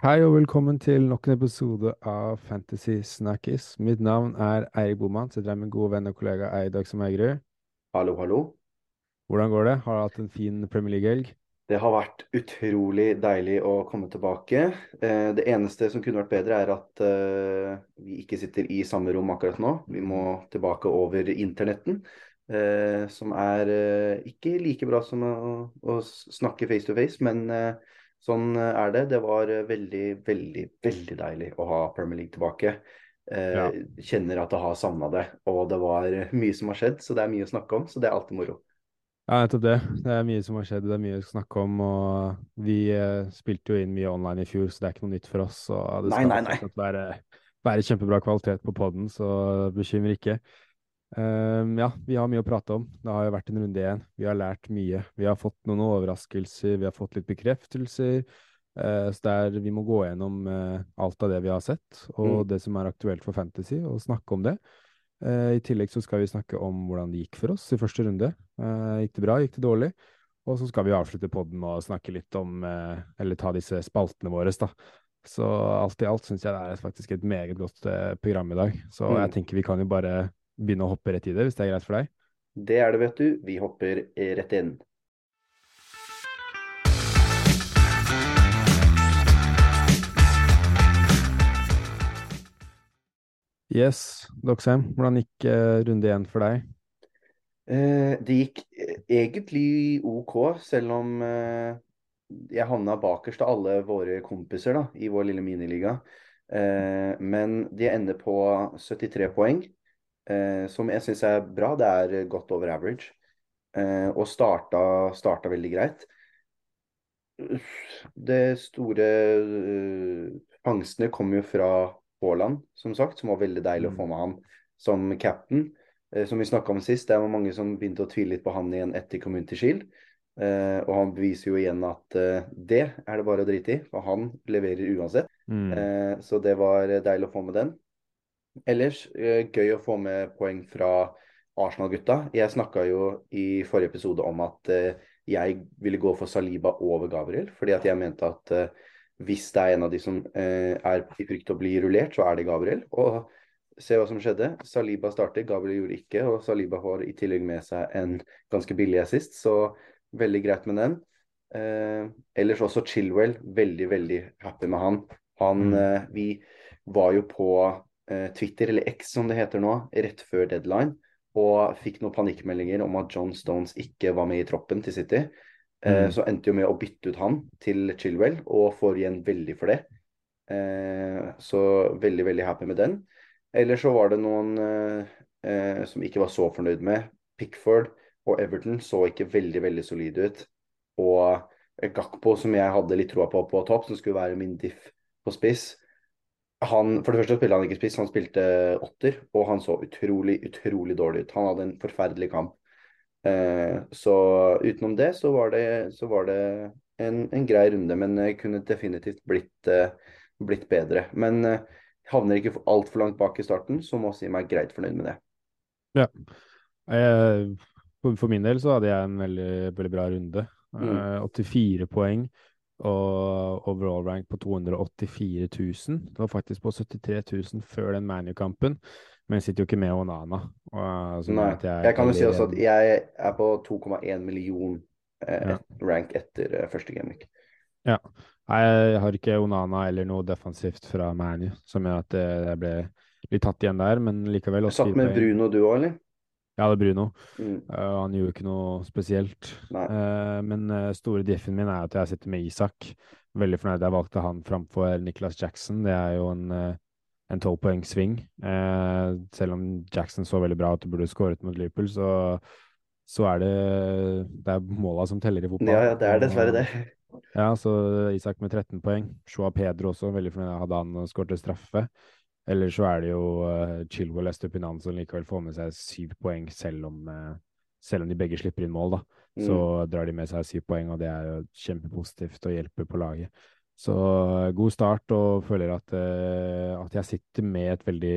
Hei og velkommen til nok en episode av Fantasy Snackies. Mitt navn er Eirik Boman, sitter her med gode venn og kollega Eidag som Eigerud. Hallo, hallo. Hvordan går det? Har du hatt en fin Premier League-helg? Det har vært utrolig deilig å komme tilbake. Eh, det eneste som kunne vært bedre, er at eh, vi ikke sitter i samme rom akkurat nå. Vi må tilbake over internetten, eh, som er ikke like bra som å snakke face to face, men sånn er det. Det var veldig, veldig, veldig deilig å ha Premier League tilbake. Ja. Kjenner at jeg har savna det, og det var mye som har skjedd, så det er mye å snakke om. Så det er alltid moro. Ja, nettopp det. Det er mye som har skjedd, det er mye å snakke om. Og vi eh, spilte jo inn mye online i fjor, så det er ikke noe nytt for oss. Og det skal nei, nei, nei. Være, være, kjempebra kvalitet på poden, så bekymrer ikke. Um, ja, vi har mye å prate om. Det har jo vært en runde igjen. Vi har lært mye. Vi har fått noen overraskelser, vi har fått litt bekreftelser. Uh, så der, vi må gå gjennom uh, alt av det vi har sett, og mm. det som er aktuelt for Fantasy, og snakke om det. Uh, I tillegg så skal vi snakke om hvordan det gikk for oss i første runde. Gikk det bra, gikk det dårlig? Og så skal vi avslutte podden og snakke litt om Eller ta disse spaltene våre, da. Så alt i alt syns jeg det er faktisk et meget godt program i dag. Så mm. jeg tenker vi kan jo bare begynne å hoppe rett i det, hvis det er greit for deg? Det er det, vet du. Vi hopper rett inn. Yes, Doxheim, hvordan gikk uh, runde én for deg? Uh, det gikk uh, egentlig OK, selv om eh, jeg havna bakerst av alle våre kompiser da, i vår lille miniliga. Eh, men de ender på 73 poeng, eh, som jeg syns er bra. Det er godt over average. og starta, starta veldig greit. Det store fangstene kom jo fra Haaland, som sagt, som var veldig deilig å få mm. med han som captain. Eh, som vi snakka om sist, det var mange som begynte å tvile litt på han igjen etter Community Shield. Eh, og han beviser jo igjen at eh, det er det bare å drite i, for han leverer uansett. Mm. Eh, så det var deilig å få med den. Ellers eh, gøy å få med poeng fra Arsenal-gutta. Jeg snakka jo i forrige episode om at eh, jeg ville gå for Saliba over Gabriel, fordi at jeg mente at hvis det er en av de som eh, er i frykt å bli rullert, så er det Gabriel. Og se hva som skjedde. Saliba starter, Gabriel gjorde ikke. Og Saliba har i tillegg med seg en ganske billig assist, så veldig greit med den. Eh, ellers også Chilwell, veldig, veldig happy med han. Han mm. eh, Vi var jo på eh, Twitter, eller X som det heter nå, rett før deadline. Og fikk noen panikkmeldinger om at John Stones ikke var med i troppen til City. Eh, mm. Så endte jo med å bytte ut han til Chilwell, og får igjen veldig for det. Eh, så veldig, veldig happy med den. Eller så var det noen eh, som ikke var så fornøyd med. Pickford og Everton så ikke veldig, veldig solide ut. Og Gakpo, som jeg hadde litt troa på på topp, som skulle være min diff på spiss. Han, for det første spilte han ikke spiss, han spilte åtter, og han så utrolig, utrolig dårlig ut. Han hadde en forferdelig kamp. Eh, så utenom det så var det, så var det en, en, grei runde, men kunne definitivt blitt, eh, blitt bedre. Men eh, havner ikke altfor langt bak i starten, så må jeg si meg greit fornøyd med det. Ja. Jeg, for, for, min del så hadde jeg en veldig, veldig bra runde. Mm. 84 poeng og overall rank på 284 000. Det var faktisk på 73 000 før den ManU-kampen. Men jeg sitter jo ikke med Onana. Og, altså, Nei, jeg, jeg, kan jo si også at jeg er på 2,1 million eh, ja. rank etter eh, første gameweek. Ja. Jeg har ikke Onana eller noe defensivt fra Manu, som gjør at jeg ble litt tatt igjen der, men likevel Du satt med Bruno du òg, eller? Ja, det er Bruno. Mm. Uh, han gjorde ikke noe spesielt. Uh, men uh, store diffen min er at jeg sitter med Isak. Veldig fornøyd jeg valgte han framfor Nicholas Jackson. Det er jo en en tolvpoengssving. Eh, selv om Jackson så veldig bra at og burde skåret mot Liverpool, så, så er det, det er måla som teller i fotball. Ja, ja, det er dessverre det. Ja, så Isak med 13 poeng. Shoa Pedro også, veldig fornøyd jeg hadde han skåret straffe. Eller så er det jo uh, Chilwell Estupinan som likevel får med seg syv poeng, selv om, uh, selv om de begge slipper inn mål. da. Så mm. drar de med seg syv poeng, og det er jo kjempepositivt og hjelper på laget. Så eh, god start, og føler at, uh, at jeg sitter med et veldig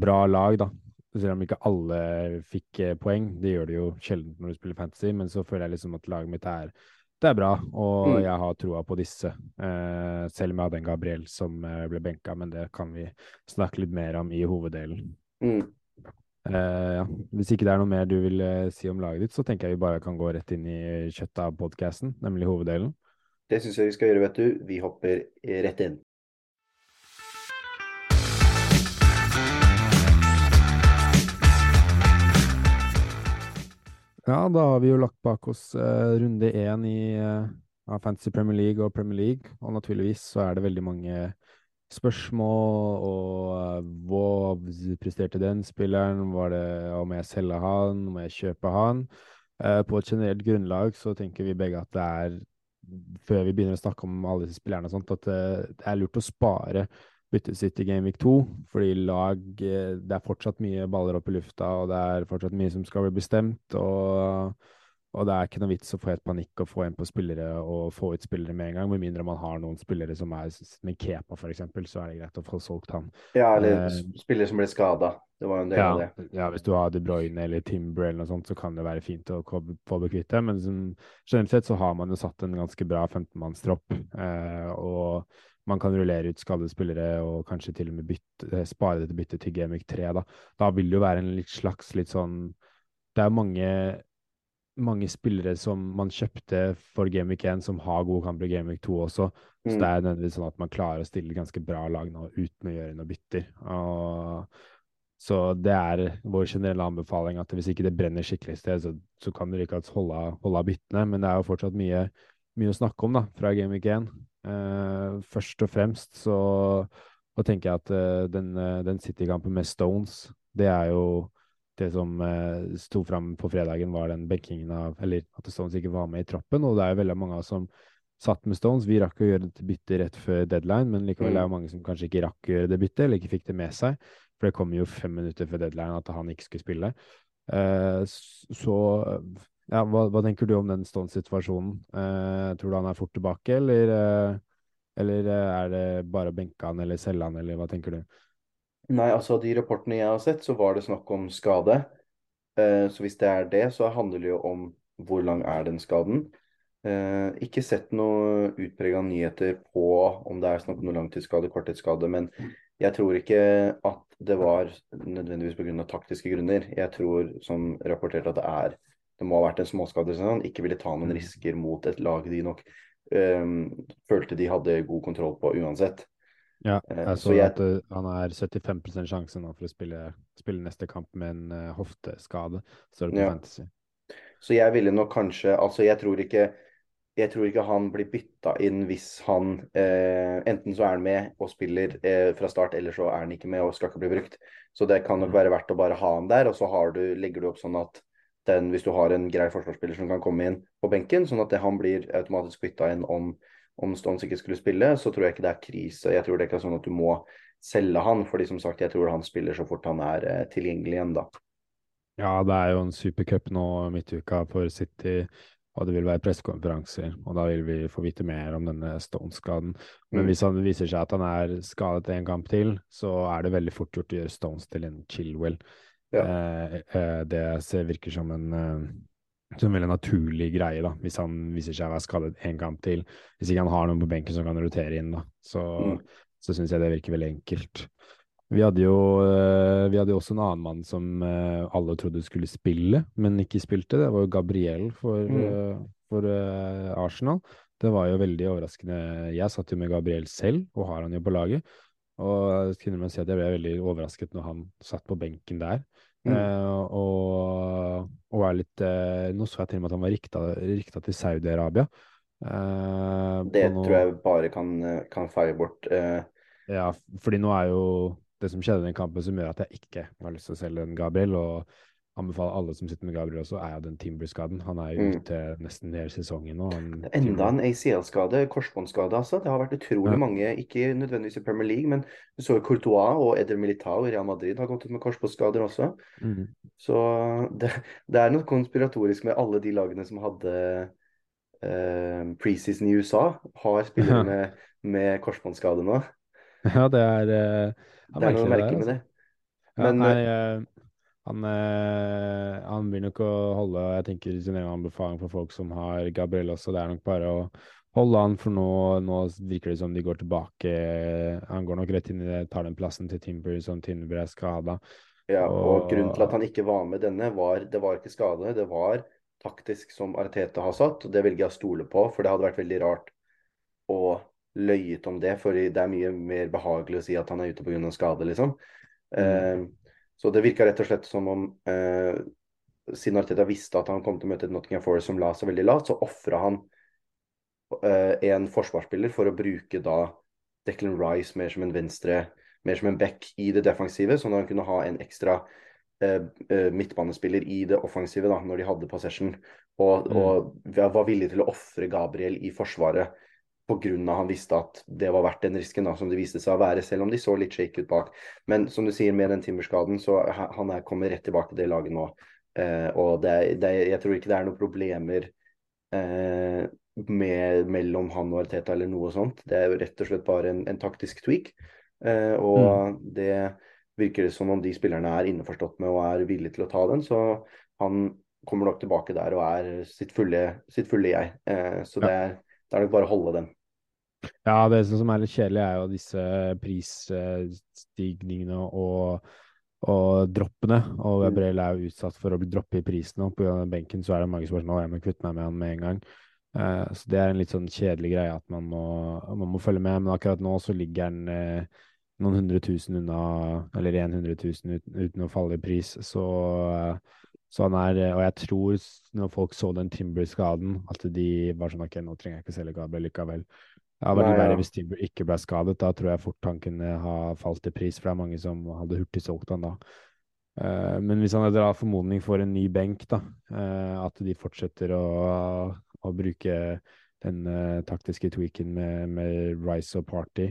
bra lag, da. Selv om ikke alle fikk poeng. Det gjør det jo sjelden når du spiller fantasy, men så føler jeg liksom at laget mitt er det er bra, og Mm. jeg har troa på disse. Eh, selv om jeg hadde en Gabriel som eh, ble benka, men det kan vi snakke litt mer om i hoveddelen. Mm. Eh, ja. Hvis ikke det er noe mer du vil eh, si om laget ditt, så tenker jeg vi bare kan gå rett inn i kjøttet av podkasten, nemlig hoveddelen. Det syns jeg vi skal gjøre, vet du. Vi hopper rett inn. Ja, da har vi jo lagt bak oss uh, runde én i uh, Fantasy Premier League og Premier League, og naturligvis så er det veldig mange spørsmål og uh, hva presterte den spilleren, var det om jeg selger han, om jeg kjøper han? Eh, på et generelt grunnlag så tenker vi begge at det er, før vi begynner å snakke om alle disse spillerne og sånt, at eh, det er lurt å spare byttet ut i Gameweek 2, fordi lag eh, Det er fortsatt mye baller opp i lufta, og det er fortsatt mye som skal bli bestemt. Og, og det er ikke noe vits å få helt panikk og få en på spillere og få ut spillere med en gang, med mindre man har noen spillere som er med Kepa, eksempel, så er det greit å få solgt han. Ja, eller Eh, spillere som ble skada. Det var en del av det. ja, hvis du har De Bruyne eller Timber eller noe sånt, så kan det være fint å få bekvitt det. Men generelt sett så har man jo satt en ganske bra 15-mannstropp. Eh, og man kan rullere ut skadede spillere og kanskje til og med bytte, eh, spare dette til bytte til Gamic 3. Da. da vil det jo være en litt slags litt sånn Det er mange, mange spillere som man kjøpte for Gamic 1 som har gode kamper i Gamic 2 også. Så Mm. det er nødvendigvis sånn at man klarer å stille ganske bra lag nå uten å gjøre noe bytter. Og så det er vår generelle anbefaling at hvis ikke det brenner skikkelig sted, så, så kan dere ikke holde, holde av byttene. Men det er jo fortsatt mye, mye å snakke om da, fra Week 1. Eh, først og fremst så, så tenker jeg at eh, den, eh, den City-kampen med Stones, det er jo det som eh, sto fram på fredagen, var den benkingen av Eller at Stones ikke var med i troppen. Og det er jo veldig mange av oss som satt med Stones. Vi rakk å gjøre det bytte rett før deadline, men likevel Mm. er det mange som kanskje ikke rakk å gjøre det byttet, eller ikke fikk det med seg. For det kom jo fem minutter før deadline at han ikke skulle spille. Eh, så ja, hva, hva tenker du om den Stones-situasjonen? Eh, tror du han er fort tilbake, eller, eh, eller eh, er det bare å benke han eller selge han, eller hva tenker du? Nei, altså de rapportene jeg har sett, så var det snakk om skade. Eh, så hvis det er det, så handler det jo om hvor lang er den skaden. Eh, ikke sett noe utprega nyheter på om det er snakk om noe langtidsskade, korttidsskade, men jeg tror ikke at det var nødvendigvis pga. taktiske grunner. Jeg tror, som rapportert, at det er det må ha vært en småskade som han ikke ville ta noen Mm. risker mot et lag de nok um, følte de hadde god kontroll på uansett. Ja, Eh, jeg så så jeg- at eh, han er 75 sjanse nå for å spille, spille neste kamp med en uh, hofteskade, står det på Ja. Fantasy. Så jeg ville nok kanskje Altså, jeg tror ikke jeg tror ikke han blir bytta inn hvis han eh, Enten så er han med og spiller eh, fra start, eller så er han ikke med og skal ikke bli brukt. Så det kan nok Mm. være verdt å bare ha han der, og så har du, legger du opp sånn at den, hvis du har en grei forsvarsspiller som kan komme inn på benken, sånn at det, han blir automatisk bytta inn om, om Stones ikke skulle spille, så tror jeg ikke det er krise. Jeg tror det ikke er sånn at du må selge han, fordi som sagt, jeg tror han spiller så fort han er eh, tilgjengelig igjen, da. Ja, det er jo en supercup nå midtuka for City, og det vil være pressekonferanser. Og da vil vi få vite mer om denne Stones-skaden. Men Mm. hvis han viser seg at han er skadet en kamp til, så er det veldig fort gjort å gjøre Stones til en Chilwell. Ja. Eh, eh, det virker som en eh, som en veldig naturlig greie, da, hvis han viser seg å være skadet en kamp til. Hvis ikke han har noen på benken som kan rotere inn, da. Så, Mm. så syns jeg det virker veldig enkelt. Vi hadde jo vi hadde også en annen mann som alle trodde skulle spille, men ikke spilte. Det var jo Gabriel for, Mm. for Arsenal. Det var jo veldig overraskende. Jeg satt jo med Gabriel selv, og har han jo på laget. Og kunne man si at jeg ble veldig overrasket når han satt på benken der. Mm. Eh, og, og er litt uh, Nå så jeg til og med at han var rikta, rikta til Saudi-Arabia. Uh, Det noe- tror jeg bare kan, kan feie bort. Ja, fordi nå er jo det som skjedde i den kampen som gjør at jeg ikke har lyst til å selge den Gabriel, og anbefaler alle som sitter med Gabriel også, er jo den Timber-skaden. Han er jo Mm. ute nesten hele sesongen nå. Han, Enda en ACL-skade, korsbåndskade, altså. Det har vært utrolig Ja. mange, ikke nødvendigvis i Premier League, men du så jo Courtois og Eder Militao i Real Madrid har gått ut med korsbåndskader også. Mm. Så det, det er noe konspiratorisk med alle de lagene som hadde eh, preseason i USA, har spillere Ja. med, med korsbåndskade nå. Ja, det er eh, Det er noe merkelig merke med det. Men, Ja, nei, eh, eh, Han, eh, han blir nok å holde Jeg tenker sin egen anbefaling for folk som har Gabriel også. Det er nok bare å holde han, for nå, nå virker det som de går tilbake. Han går nok rett inn i det, tar den plassen til Timber som Timber er skada. Ja, og, og, grunnen til at han ikke var med denne, var det var ikke skade. Det var taktisk som Arteta har satt, og det velger jeg å stole på. For det hadde vært veldig rart å løyet om det, for det er mye mer behagelig å si at han er ute pga. skade, liksom. Mm. Så det virka rett og slett som om eh, siden Arteta visste at han kom til å møte Nottingham Forest som la seg veldig lavt, så ofra han eh, en forsvarsspiller for å bruke da Declan Rice mer som en venstre, mer som en back i det defensive, sånn at han kunne ha en ekstra eh, eh midtbanespiller i det offensive da, når de hadde possession. Og, mm. og var villig til å ofre Gabriel i forsvaret pga. han visste at det var verdt den risken, da, som det viste seg å være, selv om de så litt shake ut bak. Men som du sier, med den timmerskaden, så han er kommet rett tilbake til det laget nå. Eh, og det, det, jeg tror ikke det er noen problemer eh, med, mellom han og Arteta eller noe sånt. Det er rett og slett bare en, en taktisk tweak. Eh, og mm. det virker det som om de spillerne er innforstått med og er villige til å ta den. Så han kommer nok tilbake der og er sitt fulle, sitt fulle jeg. Eh, så det er det er det bare å holde den. Ja, det som er litt kjedelig, er jo disse prisstigningene og, og droppene. Og mm. Gabriel er jo utsatt for å bli droppet i prisen, og pga. benken så er det mange som sånn jeg må kvitte meg med han med en gang. Uh, så det er en litt sånn kjedelig greie at man må, man må følge med. Men akkurat nå så ligger han uh, noen hundre tusen unna, eller 100 000 uten, uten å falle i pris. Så uh, så han er, og jeg tror, når folk så den Timber-skaden, at de var sånn OK, nå trenger jeg ikke selge Gabriel likevel. Det hadde vært verre hvis Timber ikke ble skadet. Da tror jeg fort han kunne ha falt i pris, for det er mange som hadde hurtig solgt han da. Uh, men hvis han etter formodning får en ny benk, da, uh, at de fortsetter å, å bruke den uh, taktiske tweaken med, med Rice og Party,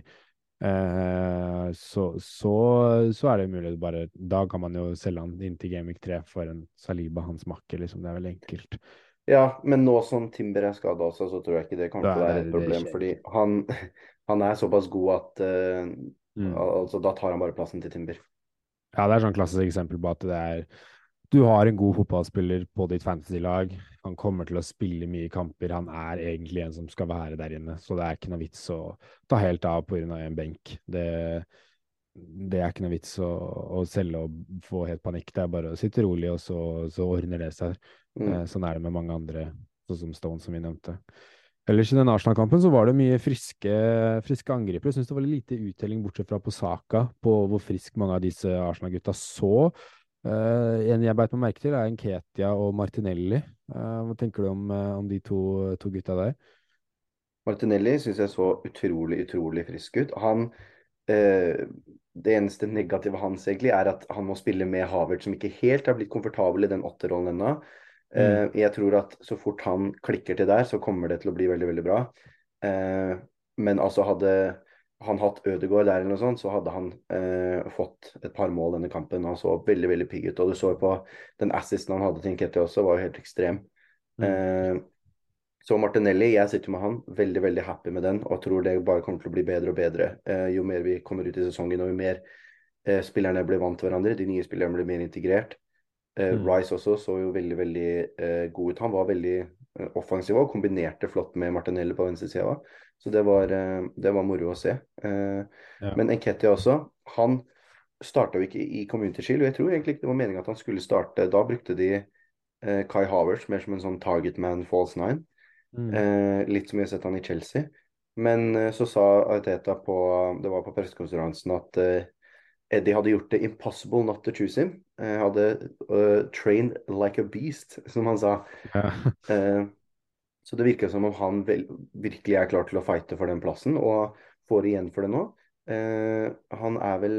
Eh, så, så, så, er det mulig bare Da kan man jo selge han inn til Gamic 3 for en Saliba, hans makker, liksom. Det er veldig enkelt. Ja, men nå som Timber er skada også, så tror jeg ikke det kommer til å være et problem. Fordi han, han, er såpass god at uh, mm. altså, da tar han bare plassen til Timber. Ja, det er sånn klassisk eksempel på at det er du har en god fotballspiller på ditt fantasy-lag. Han kommer til å spille mye kamper. Han er egentlig en som skal være der inne, så det er ikke noe vits å ta helt av pga. en benk. Det, det, er ikke noe vits å, å, selge og få helt panikk. Det er bare å sitte rolig, og så, så ordner det seg. Mm. Eh, sånn er det med mange andre, sånn som Stone, som vi nevnte. Ellers i den Arsenal-kampen så var det mye friske, friske angripere. Jeg syns det var lite uttelling, bortsett fra på Saka, på hvor frisk mange av disse Arsenal-gutta så. Uh, en jeg beit meg merke til, er Nketia og Martinelli. Uh, hva tenker du om, uh, om de to, to, gutta der? Martinelli syns jeg så utrolig, utrolig frisk ut. Han Det eneste negative hans egentlig er at han må spille med Havert, som ikke helt har blitt komfortabel i den åtterrollen ennå. Mm. Jeg tror at så fort han klikker til der, så kommer det til å bli veldig, veldig bra. Men altså hadde han hatt Ødegaard der, eller noe sånt, så hadde han eh, fått et par mål denne kampen. Han så veldig veldig pigg ut. Og du så på den assisten han hadde til Nketi også, var jo helt ekstrem. Mm. Eh, så Martinelli, jeg sitter med han, veldig veldig happy med den og tror det bare kommer til å bli bedre og bedre eh, jo mer vi kommer ut i sesongen og jo mer eh, spillerne blir vant til hverandre. De nye spillerne blir mer integrert. Eh, mm. Rice også så jo veldig veldig eh, god ut. Han var veldig offensiv og kombinerte flott med Martinelli på venstresida. Så det var, eh, det var, moro å se. Eh, ja. Men Enketia også, han starta jo ikke i Community Shield, og jeg tror egentlig ikke det var meninga at han skulle starte. Da brukte de eh, Kai Havertz mer som en sånn target man false nine. Mm. Eh, litt som vi har sett han i Chelsea. Men eh, så sa Teta på det var på pressekonferansen at eh, Eddie hadde gjort det impossible not to choose him. Hadde trained like a beast, som han sa. Ja. Så det virker som om han vel, virkelig er klar til å fighte for den plassen, og får igjen for det nå. Uh, han er vel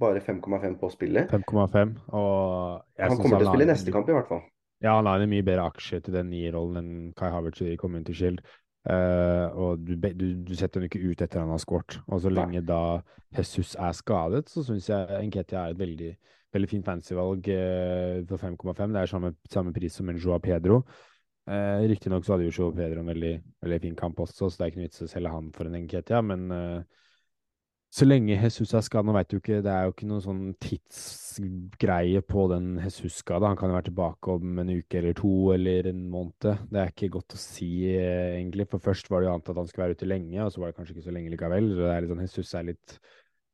bare 5,5 på spillet. 5,5, og Han kommer til å spille neste kamp, i hvert fall. Ja, han har en mye bedre aksje til den nierrollen enn Kai Havertz i Community Shield. Uh, og du, du, du, setter ham ikke ut etter han har skåret. Og så lenge Nei. da Jesus er skadet, så syns jeg Enketia er et veldig, veldig fint fantasyvalg eh, for 5,5. Det er samme, samme pris som en Joa Pedro. Eh, Riktignok så hadde jo Joa Pedro en veldig, veldig, fin kamp også, så det er ikke noe vits å selge han for en Enketia, men eh, Så lenge Jesus er skadet, nå vet du ikke, det er jo ikke noen sånn tidsgreie på den Jesus-skada. Han kan jo være tilbake om en uke eller to eller en måned. Det er ikke godt å si, eh, egentlig. For først var det jo antatt at han skulle være ute lenge, og så var det kanskje ikke så lenge likevel. Så det er litt sånn, Jesus er litt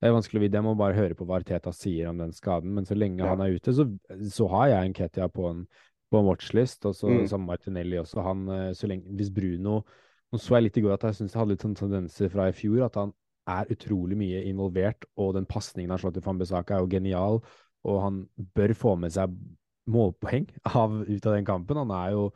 det er vanskelig å vite. Jeg må bare høre på hva Arteta sier om den skaden. Men så lenge ja. han er ute, så, så har jeg en Ketia på en, på en watchlist. Og så mm. som Martinelli også. Han, eh, så lenge, hvis Bruno Nå så jeg litt i går at jeg syns jeg hadde litt sånn tendenser fra i fjor. At han er utrolig mye involvert, og den pasningen han slår til Fambisaka er jo genial. Og han bør få med seg målpoeng av, ut av den kampen. Han er jo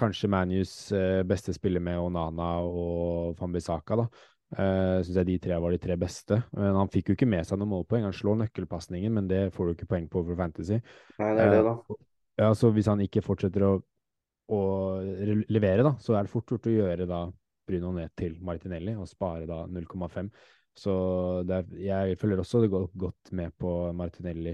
kanskje Manus eh, beste spiller med Onana og Fambisaka, da. Uh, Syns jeg de tre var de tre beste. Men han fikk jo ikke med seg noen målpoeng. Han slår nøkkelpasningen, men det får du ikke poeng på for Fantasy. Nei, det er det, da. Uh, ja, så hvis han ikke fortsetter å, å levere, da, så er det fort gjort å gjøre da Bruno ned til Martinelli og spare da 0,5. Så er, jeg følger også det går godt med på Martinelli,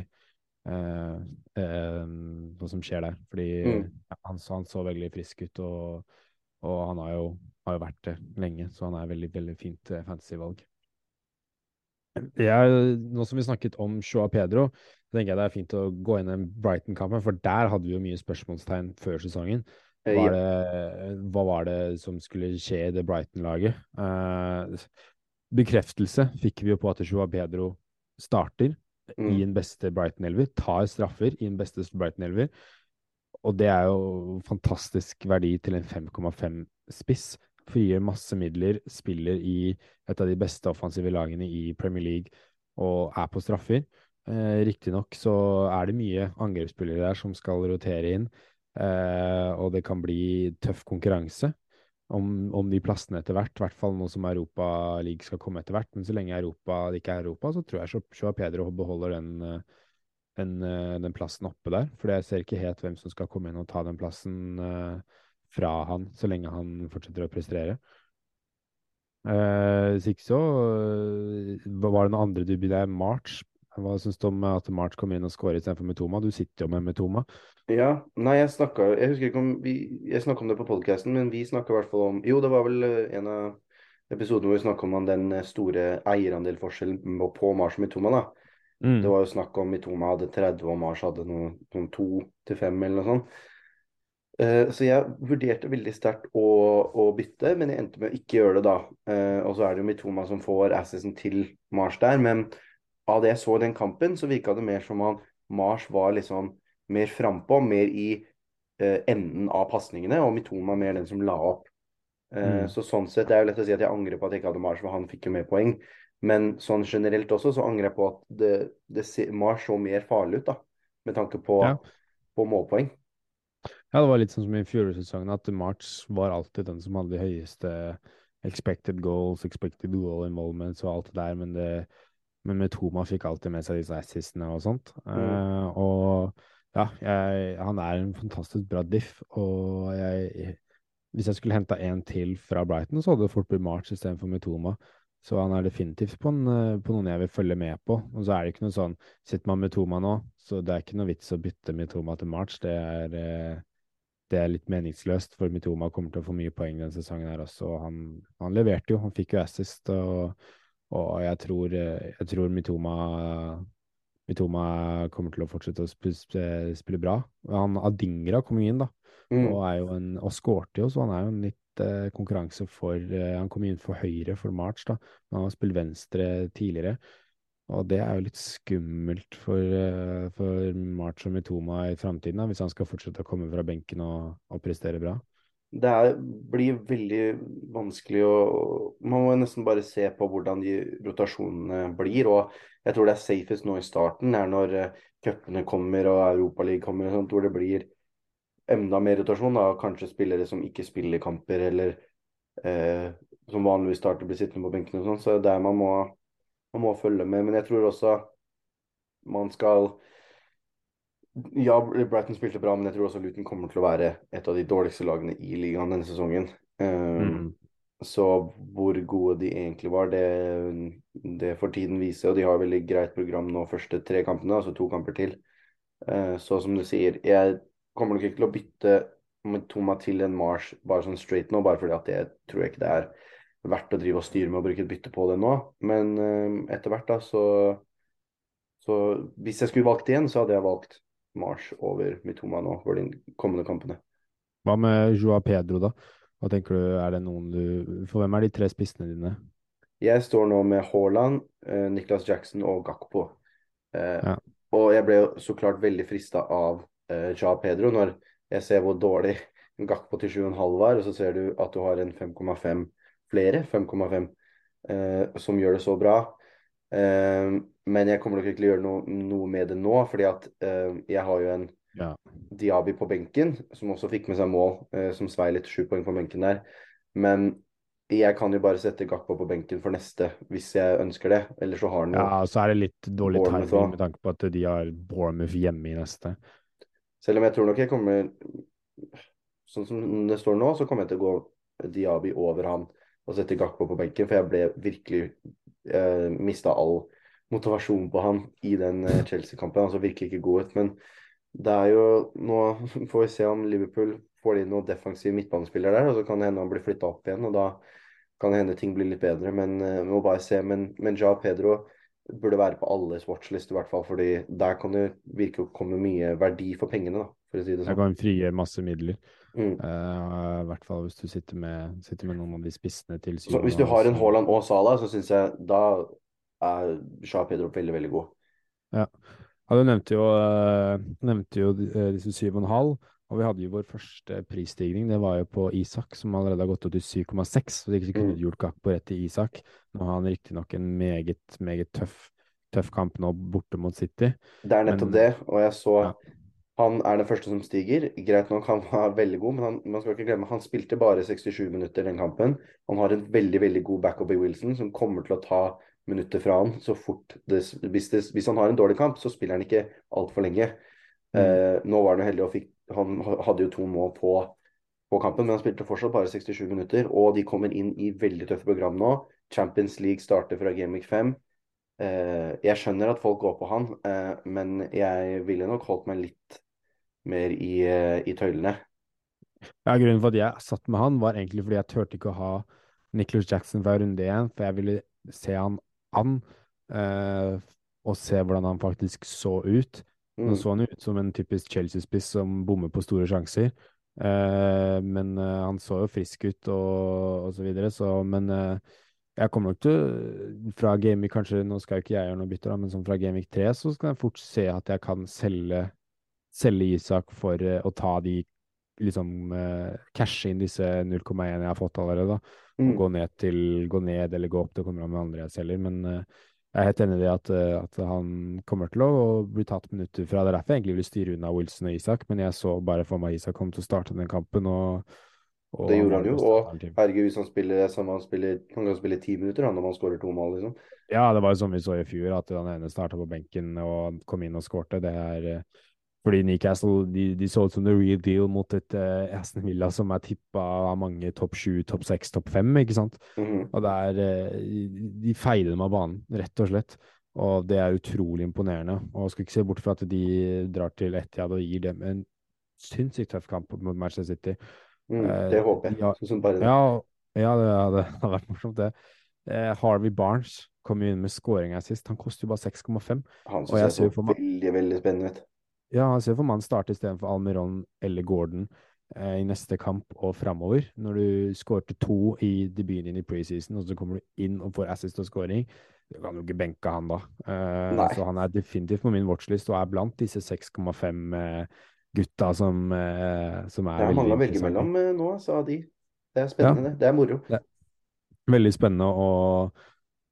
eh, eh, hva som skjer der. Fordi mm. han, han, så veldig frisk ut, og, og han har jo, har jo, vært det lenge. Så han er veldig, veldig fint eh, fantasyvalg. nå som vi snakket om Shoa Pedro, så tenker jeg det er fint å gå inn i Brighton-kampen, for der hadde vi jo mye spørsmålstegn før sesongen. Hva, det, hva var det som skulle skje i det Brighton-laget? Eh, bekreftelse fikk vi jo på at Shoa Pedro starter mm. i en beste Brighton-elver, tar straffer i en beste Brighton-elver. Og det er jo fantastisk verdi til en 5,5 spiss. Frigjør masse midler, spiller i et av de beste offensive lagene i Premier League og er på straffer. Eh, Riktignok så er det mye angrepsspillere der som skal rotere inn. eh, og det kan bli tøff konkurranse om, om de plassene etter hvert. I hvert fall nå som Europa League skal komme etter hvert. Men så lenge Europa det ikke er Europa, så tror jeg Joa Pedro beholder den, den, den, plassen oppe der. For jeg ser ikke helt hvem som skal komme inn og ta den plassen uh, fra han, så lenge han fortsetter å prestere. Uh, hvis ikke så var det noen andre du begynte March hva syns du om at March kom inn og skåret istedenfor Metoma? Du sitter jo med Metoma. Ja, nei, jeg snakka Jeg husker ikke om vi Jeg snakka om det på podkasten, men vi snakka i hvert fall om Jo, det var vel eh, en av episodene hvor vi snakka om den eh, store eierandelforskjellen på Mars og Mitoma. da. Mm. Det var jo snakk om Mitoma hadde 30, og Mars hadde noen, noen 2 til 5 eller noe sånt. Uh, så jeg vurderte veldig sterkt å, å, bytte, men jeg endte med å ikke gjøre det da. Uh, og så er det jo Mitoma som får assisen til Mars der, men av det jeg så i den kampen, så virka det mer som om Mars var liksom mer frampå, mer i eh, enden av pasningene, og Mitoma mer den som la opp. Eh, mm. Så sånn sett det er jo lett å si at jeg angrer på at jeg ikke hadde Mars, for han fikk jo mer poeng. Men sånn generelt også, så angrer jeg på at det, det Mars så mer farlig ut, da. Med tanke på, ja. på målpoeng. Ja, det var litt sånn som i fjorårssesongen, at March var alltid den som hadde de høyeste expected goals, expected goal involvements og alt det der, men det men Metoma fikk alltid med seg disse assistene og sånt. Mm. Uh, og ja, jeg, han er en fantastisk bra diff, og jeg, hvis jeg skulle henta en til fra Brighton, så hadde det fort blitt March istedenfor Metoma. Så han er definitivt på, en, på, noen jeg vil følge med på. Og så er det ikke noe sånn Sitter man med Toma nå, så det er ikke noe vits å bytte Metoma til March. Det er, eh, det er litt meningsløst, for Mitoma kommer til å få mye poeng denne sesongen her også. Han, han leverte jo, han fikk jo assist. og og jeg tror, jeg tror Mitoma, Mitoma, kommer til å fortsette å spille, spille bra. Han Adingra kom inn, da, mm. og, er jo en, og skårte jo, så han er jo en litt eh, konkurranse for eh, Han kom inn for høyre for March, da, han har spilt venstre tidligere. Og det er jo litt skummelt for, eh, for March og Mitoma i framtiden, hvis han skal fortsette å komme fra benken og, og prestere bra det er, blir veldig vanskelig å Man må nesten bare se på hvordan de rotasjonene blir. Og jeg tror det er safest nå i starten, er når uh, cupene kommer og Europaligaen kommer, og sånt, hvor det blir enda mer rotasjon. Da. Kanskje spillere som ikke spiller kamper, eller eh, som vanligvis starter, blir sittende på benken og sånn. Så det er man må, man må følge med. Men jeg tror også man skal ja, Brighton spilte bra, men jeg tror også Luton kommer til å være et av de dårligste lagene i ligaen denne sesongen. Um, mm. Så hvor gode de egentlig var, det, det får tiden vise. Og de har veldig greit program nå første tre kampene, altså to kamper til. Uh, så som du sier, jeg kommer nok ikke til å bytte med Toma til en Mars bare sånn straight nå, bare fordi at det tror jeg ikke det er verdt å drive og styre med å bruke et bytte på det nå. Men uh, etter hvert, da, så Så hvis jeg skulle valgt igjen, så hadde jeg valgt Mars over Mitoma nå for de kommende kampene. Hva med Joa Pedro, da? Hva tenker du, er det noen du For hvem er de tre spissene dine? Jeg står nå med Haaland, uh, Niklas Jackson og Gakpo. Uh, Ja. Og jeg ble jo så klart veldig frista av Ja Pedro når jeg ser hvor dårlig Gakpo til 7,5 var, og så ser du at du har en 5,5 flere, 5,5, eh, som gjør det så bra. Eh, men jeg kommer nok ikke til å gjøre noe, noe med det nå, fordi at eh, jeg har jo en Ja. Diaby på benken, som også fikk med seg mål, som svei litt, sju poeng på benken der. Men jeg kan jo bare sette Gakpo på benken for neste, hvis jeg ønsker det. Eller så har han jo ja, så er det litt dårlig timing med tanke på at de har Bournemouth hjemme i neste. Selv om jeg tror nok jeg kommer Sånn som det står nå, så kommer jeg til å gå Diaby over han og sette Gakpo på benken, for jeg ble virkelig eh, Mista all motivasjon på han i den eh, Chelsea-kampen. Han så virkelig ikke god ut. Men det er jo Nå får vi se om Liverpool får inn noen defensive midtbanespillere der, og så kan det hende han blir flytta opp igjen, og da kan det hende ting blir litt bedre. Men eh, vi må bare se. Men, men Ja Pedro burde være på alles watchlist, i hvert fall, fordi der kan det virke å komme mye verdi for pengene, da, for å si det Jeg Der kan frie masse midler. Mm. Uh, I hvert fall hvis du sitter med, sitter med noen av de spissene til Så hvis du har en Haaland og Salah, så syns jeg da er Shah Pedro veldig, veldig god. Ja, du nevnte jo, uh, nevnte jo eh, disse syv og en halv, og vi hadde jo vår første prisstigning. Det var jo på Isak, som allerede har gått opp til 7,6. Så det kunne gjort gjort Gakpo rett til Isak. Nå har han riktignok en meget, meget tøff, tøff kamp nå borte mot City. Det er nettopp Men- det, og jeg så Ja. Han er den første som stiger. Greit nok, han var veldig god, men han, man skal ikke glemme han spilte bare 67 minutter den kampen. Han har en veldig veldig god backup i Wilson, som kommer til å ta minutter fra han så fort det, hvis, det, hvis han har en dårlig kamp, så spiller han ikke altfor lenge. Mm. Eh, nå var han jo heldig og fikk Han hadde jo to mål på, på kampen, men han spilte fortsatt bare 67 minutter. Og de kommer inn i veldig tøffe program nå. Champions League starter fra Game Week 5. Eh, jeg skjønner at folk går på han, eh, men jeg ville nok holdt meg litt mer i, eh, i tøylene. Ja, Grunnen for at jeg satt med han, var egentlig fordi jeg turte ikke å ha Nicholas Jackson fra runde én, for jeg ville se han an, eh, og se hvordan han faktisk så ut. Nå Mm. så han ut som en typisk Chelsea-spiss som bommer på store sjanser. Eh, men eh, han så jo frisk ut og, og så videre, så Men jeg kommer nok til Fra Gameweek kanskje, nå skal ikke jeg gjøre noe bytter, men som fra Gameweek 3 så skal jeg fort se at jeg kan selge, selge Isak for eh, å ta de liksom uh, cashe inn disse 0,1 jeg har fått allerede, da. Og Mm. gå ned til gå ned eller gå opp. Det kommer an med andre jeg selger. Men uh, jeg er helt enig i det at, uh, at han kommer til å bli tatt minutter fra. Det er derfor jeg egentlig vil styre unna Wilson og Isak, men jeg så bare for meg Isak kom til å starte den kampen, og, og Det gjorde han jo. Og herregud, hvis han spiller som han spiller Han kan spille ti minutter han, når man skårer to mål, liksom. Ja, det var jo som vi så i fjor, at han ene starta på benken og kom inn og skårte. Det er eh, fordi Newcastle de, de så ut som the real deal mot et uh, Aston Villa som er tippa av mange topp sju, topp seks, topp fem, ikke sant? Mhm. Og det er uh, De feide dem av banen, rett og slett. Og det er utrolig imponerende. Og skal ikke se bort fra at de drar til Etihad og gir dem en sinnssykt tøff kamp mot Manchester City. Mm. Eh, Det håper jeg. ja. Sånn som bare det. Ja, ja det, hadde vært morsomt, det. Eh, Harvey Barnes kom jo inn med scoring her sist. Han koster jo bare 6,5. Han synes syns jeg jeg ser så for veldig, veldig spennende ut. Ja, han ser for mannen han starter istedenfor Almiron eller Gordon eh, i neste kamp og framover. Når du skårte to i debuten din i preseason, og så kommer du inn og får assist og scoring, du kan jo ikke benke han da. Eh, så han er definitivt på min watchlist og er blant disse 6,5 eh, gutta som, eh, som er Det er mange å velge mellom eh, nå, sa de. Det er spennende, det. Det er moro. Veldig spennende, og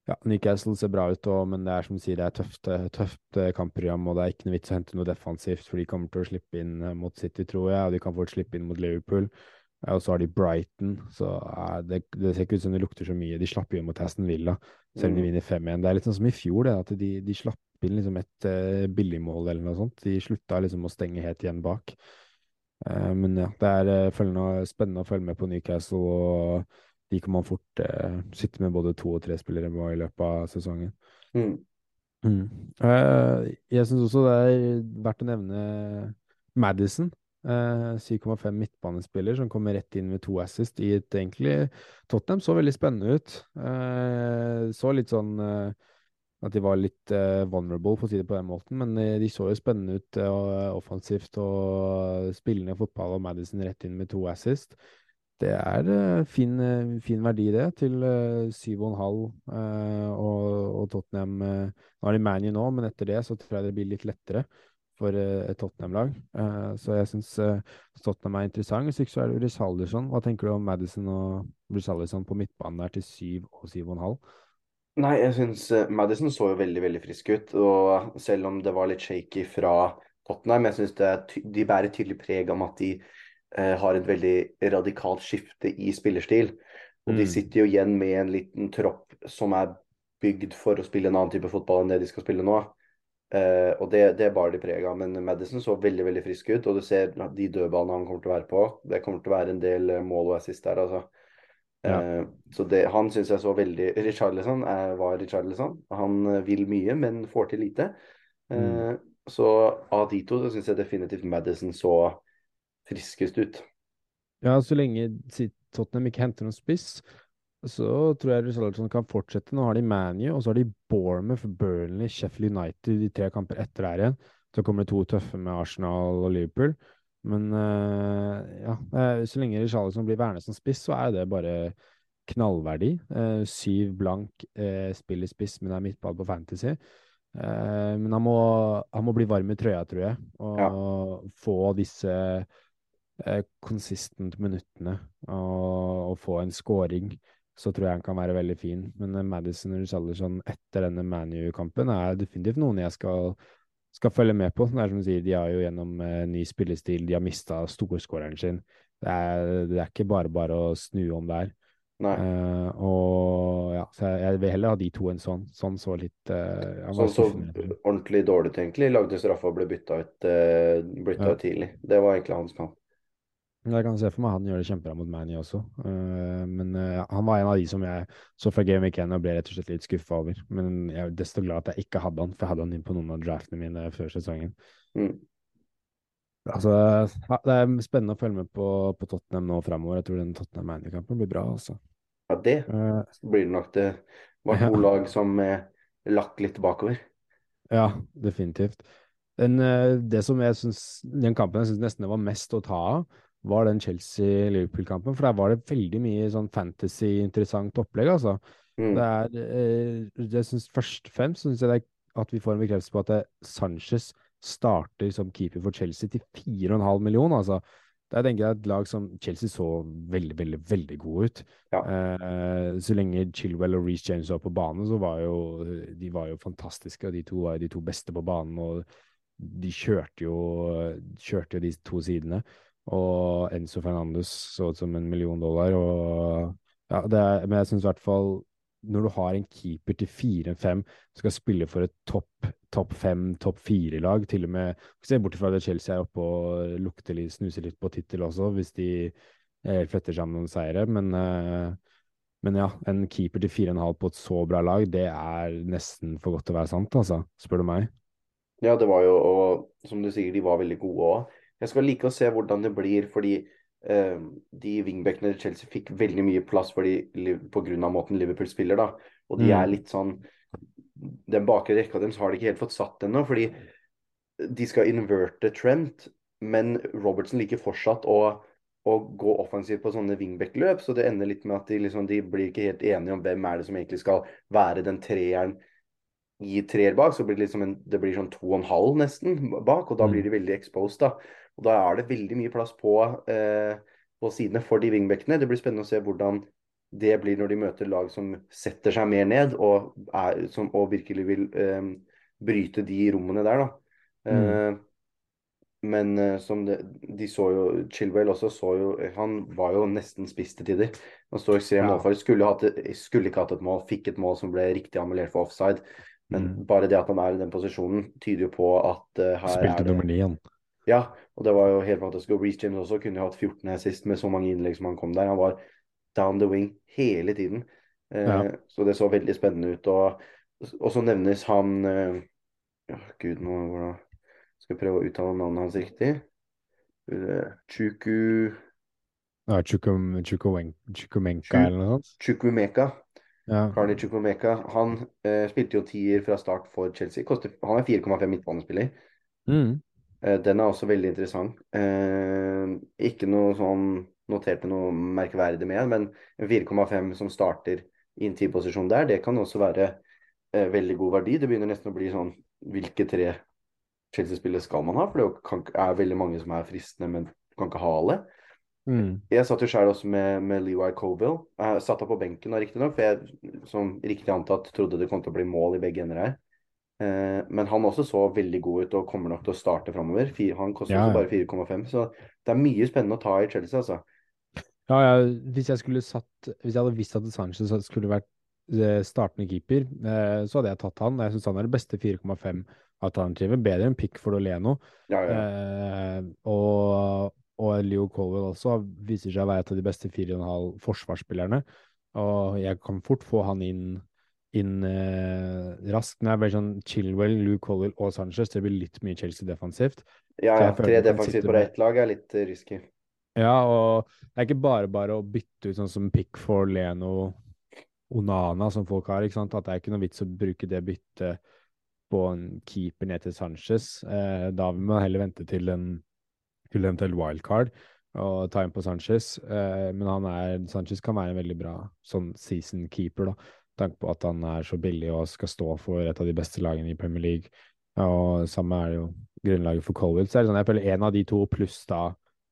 ja, Newcastle ser bra ut, og, men det er som du sier, det er tøft, eh, tøft kampprogram, og det er ikke noe vits å hente noe defensivt, for de kommer til å slippe inn mot City, tror jeg, og de kan fort slippe inn mot Liverpool. Og så har de Brighton, så det, det ser ikke ut som det lukter så mye. De slapp jo mot Aston Villa, selv om de Mm. vinner 5-1. Det er litt sånn som i fjor, det, at de, de slapp inn liksom et uh, billigmål eller noe sånt. De slutta liksom å stenge helt igjen bak. Uh, men ja, det er eh, følgende, spennende å følge med på Newcastle, og de kan man fort uh, sitte med både to og tre spillere på i løpet av sesongen. Mm. Eh, jeg syns også det er verdt å nevne Madison. 7,5 midtbanespiller som kommer rett inn med to assist i et egentlig Tottenham så veldig spennende ut. så litt sånn at de var litt uh, vulnerable, for å si det på den måten. Men uh, de så jo spennende ut uh, offensivt og spillende fotball, og Madison rett inn med to assist. Det er fin, fin, verdi, det, til 7,5 og, og Tottenham Nå er de Manu nå, men etter det så tror jeg det blir litt lettere for et Tottenham-lag. så jeg syns Tottenham er interessant. Hvis ikke så er det Risalderson. Hva tenker du om Madison og Risalderson på midtbanen der til 7 og 7,5? Nei, jeg syns uh, Madison så jo veldig veldig frisk ut. Og selv om det var litt shaky fra Tottenham, jeg syns de bærer tydelig preg om at de eh, har et veldig radikalt skifte i spillerstil. Og mm. de sitter jo igjen med en liten tropp som er bygd for å spille en annen type fotball enn det de skal spille nå. Eh, og det, det bar de preg av. Men Madison så veldig veldig frisk ut. Og du ser de dødballene han kommer til å være på. Det kommer til å være en del mål og assist der, altså. Ja. Uh, så det, han syns jeg så veldig Richarlison uh, var Richarlison. Han uh, vil mye, men får til lite. Mm. Så av de to syns jeg definitivt Madison så friskest ut. Ja, så lenge Tottenham ikke henter noen spiss, så tror jeg Richarlison kan fortsette. Nå har de ManU, og så har de Bournemouth, Burnley, Sheffield United de tre kamper etter der igjen. Så kommer det to tøffe med Arsenal og Liverpool. Men uh, ja, uh, så lenge Richarlison blir værende som spiss, så er det bare knallverdi. Uh, syv blank, spiller spiss, men det er midtball på Fantasy. men han må, han må, bli varm i trøya, tror jeg, og ja. få disse consistent minuttene og, og, få en scoring. Så tror jeg han kan være veldig fin. Men Madison og Richarlison etter denne ManU-kampen er definitivt noen jeg skal skal følge med på. Det er som du sier, De har jo gjennom uh, ny spillestil, de har mista storskåreren sin. Det er, det er, ikke bare bare å snu om der. Uh, og ja, så jeg, jeg, vil heller ha de to enn sånn. Sånn så litt uh, Sånn så ordentlig dårlig ut, egentlig. Lagde straffa og ble bytta ut, uh, bytta ja. ut tidlig. Det var egentlig hans kamp. Jeg kan se for meg han gjør det kjempebra mot Manny også. Uh, men uh, han var en av de som jeg så fra Game Week 1 og ble rett og slett litt skuffa over. Men jeg er desto glad at jeg ikke hadde han, for jeg hadde han inn på noen av draftene mine før sesongen. Mm. Altså, det er spennende å følge med på, på Tottenham nå framover. Jeg tror den Tottenham Manny-kampen blir bra. altså. Ja, det uh, blir det nok. Det var to ja. lag som lagt litt bakover. Ja, definitivt. Den, det som jeg synes, den kampen jeg syns nesten det var mest å ta av, var den Chelsea-Liverpool-kampen. For der var det veldig mye sånn fantasy-interessant opplegg, altså. Mm. Det er eh, jeg synes Først og fremst syns jeg at vi får en bekreftelse på at det, Sanchez starter som keeper for Chelsea til 4,5 millioner, altså. Der tenker jeg at lag som Chelsea så veldig, veldig veldig gode ut. Ja. Eh, så lenge Chilwell og Reece James var på banen, så var jo de var jo fantastiske. og De to var jo de to beste på banen. og De kjørte jo, kjørte jo de to sidene. Og Enzo Fernandes så ut som en million dollar. Og, ja, er, men jeg syns i hvert fall når du har en keeper til 4-5 som skal spille for et topp top 5, topp 4-lag, til og med Se bort fra at Chelsea er oppe og lukter litt, snuser litt på tittel også, hvis de eh, fletter sammen noen seire. Men, eh, men ja, en keeper til 4,5 på et så bra lag, det er nesten for godt til å være sant, altså, spør du meg. Ja, det var jo, og som du sier, de var veldig gode òg. Jeg skal like å se hvordan det blir, fordi eh, de wingbackene til Chelsea fikk veldig mye plass fordi, på grunn av måten Liverpool spiller. da. Og de mm. er litt sånn Den bakre rekka deres har de ikke helt fått satt ennå, fordi de skal inverte Trent, men Robertson liker fortsatt å, å gå offensivt på sånne wingback-løp, så det ender litt med at de, liksom, de blir ikke helt enige om hvem er det som egentlig skal være den treeren i treer bak, så blir det, liksom en, det blir sånn to og en halv nesten bak, og da blir mm. de veldig exposed. da. Og Da er det veldig mye plass på, eh, på sidene for de wingbackene. Det blir spennende å se hvordan det blir når de møter lag som setter seg mer ned og, er, som, og virkelig vil eh, bryte de rommene der. da. Mm. Eh, men som det, de så jo Chilwell også så jo Han var jo nesten spiss til tider. Han står ekstremt ja. målfarlig. Skulle, skulle, ikke hatt et mål, fikk et mål som ble riktig amulert for offside. Men mm. bare det at han er i den posisjonen, tyder jo på at uh, her Spilte er det nummer ni, han. Ja, og det var jo helt fantastisk. Og Reece James også kunne jo hatt 14 her sist med så mange innlegg som han kom der. Han var down the wing hele tiden. Eh, ja. Så det så veldig spennende ut. Og, og så nevnes han eh, ja, Gud, nå hvordan skal jeg prøve å uttale navnet hans riktig. Chuku ja, Chukwumenka eller noe sånt? Chukwumeka. Ja. Carly Chukumeka. Han eh, spilte jo tier fra start for Chelsea. Koster, han er 4,5 midtbanespiller. Mm. Eh, den er også veldig interessant. Eh, ikke noe sånn notert med noe merkverdig med, men 4,5 som starter i en tidposisjon der, det kan også være eh, veldig god verdi. Det begynner nesten å bli sånn Hvilke tre Chelsea-spillere skal man ha? For det kan, er veldig mange som er fristende, men du kan ikke ha alle. Mm. Jeg satt jo sjøl også med, med Levi Colville. Jeg satt da på benken, riktignok, for jeg som riktig antatt trodde det kom til å bli mål i begge ender her. Eh, men han også så veldig god ut og kommer nok til å starte framover. Han koster Ja, bare 4,5, så det er mye spennende å ta i Chelsea, altså. Ja, ja, hvis jeg satt Hvis jeg hadde visst at Sanchez skulle vært eh, startende keeper, eh, så hadde jeg tatt han. Jeg syns han er det beste 4,5-alternativet. Bedre enn Pickford og Leno. Ja, ja. Eh, og, og Leo Colwell også viser seg å være et av de beste 4,5 forsvarsspillerne. Og jeg kan fort få han inn, inn eh, raskt. Når jeg blir sånn Chilwell, Luke Colwell og Sanchez, det blir litt mye Chelsea defensivt. ja, ja. Tre defensivt på ett lag er litt eh, risky. Ja, og det er ikke bare bare å bytte ut sånn som Pickford, Leno, Onana som folk har, ikke sant? At det er ikke noe vits å bruke det byttet på en keeper ned til Sanchez. Eh, da vil man heller vente til en til eventuelt wildcard og ta inn på Sanchez. Eh, men han er, Sanchez kan være en veldig bra sånn season keeper, da. Tanke på at han er så billig og skal stå for et av de beste lagene i Premier League. Og samme er jo grunnlaget for Colwell. Så er det sånn, jeg føler en av de to pluss da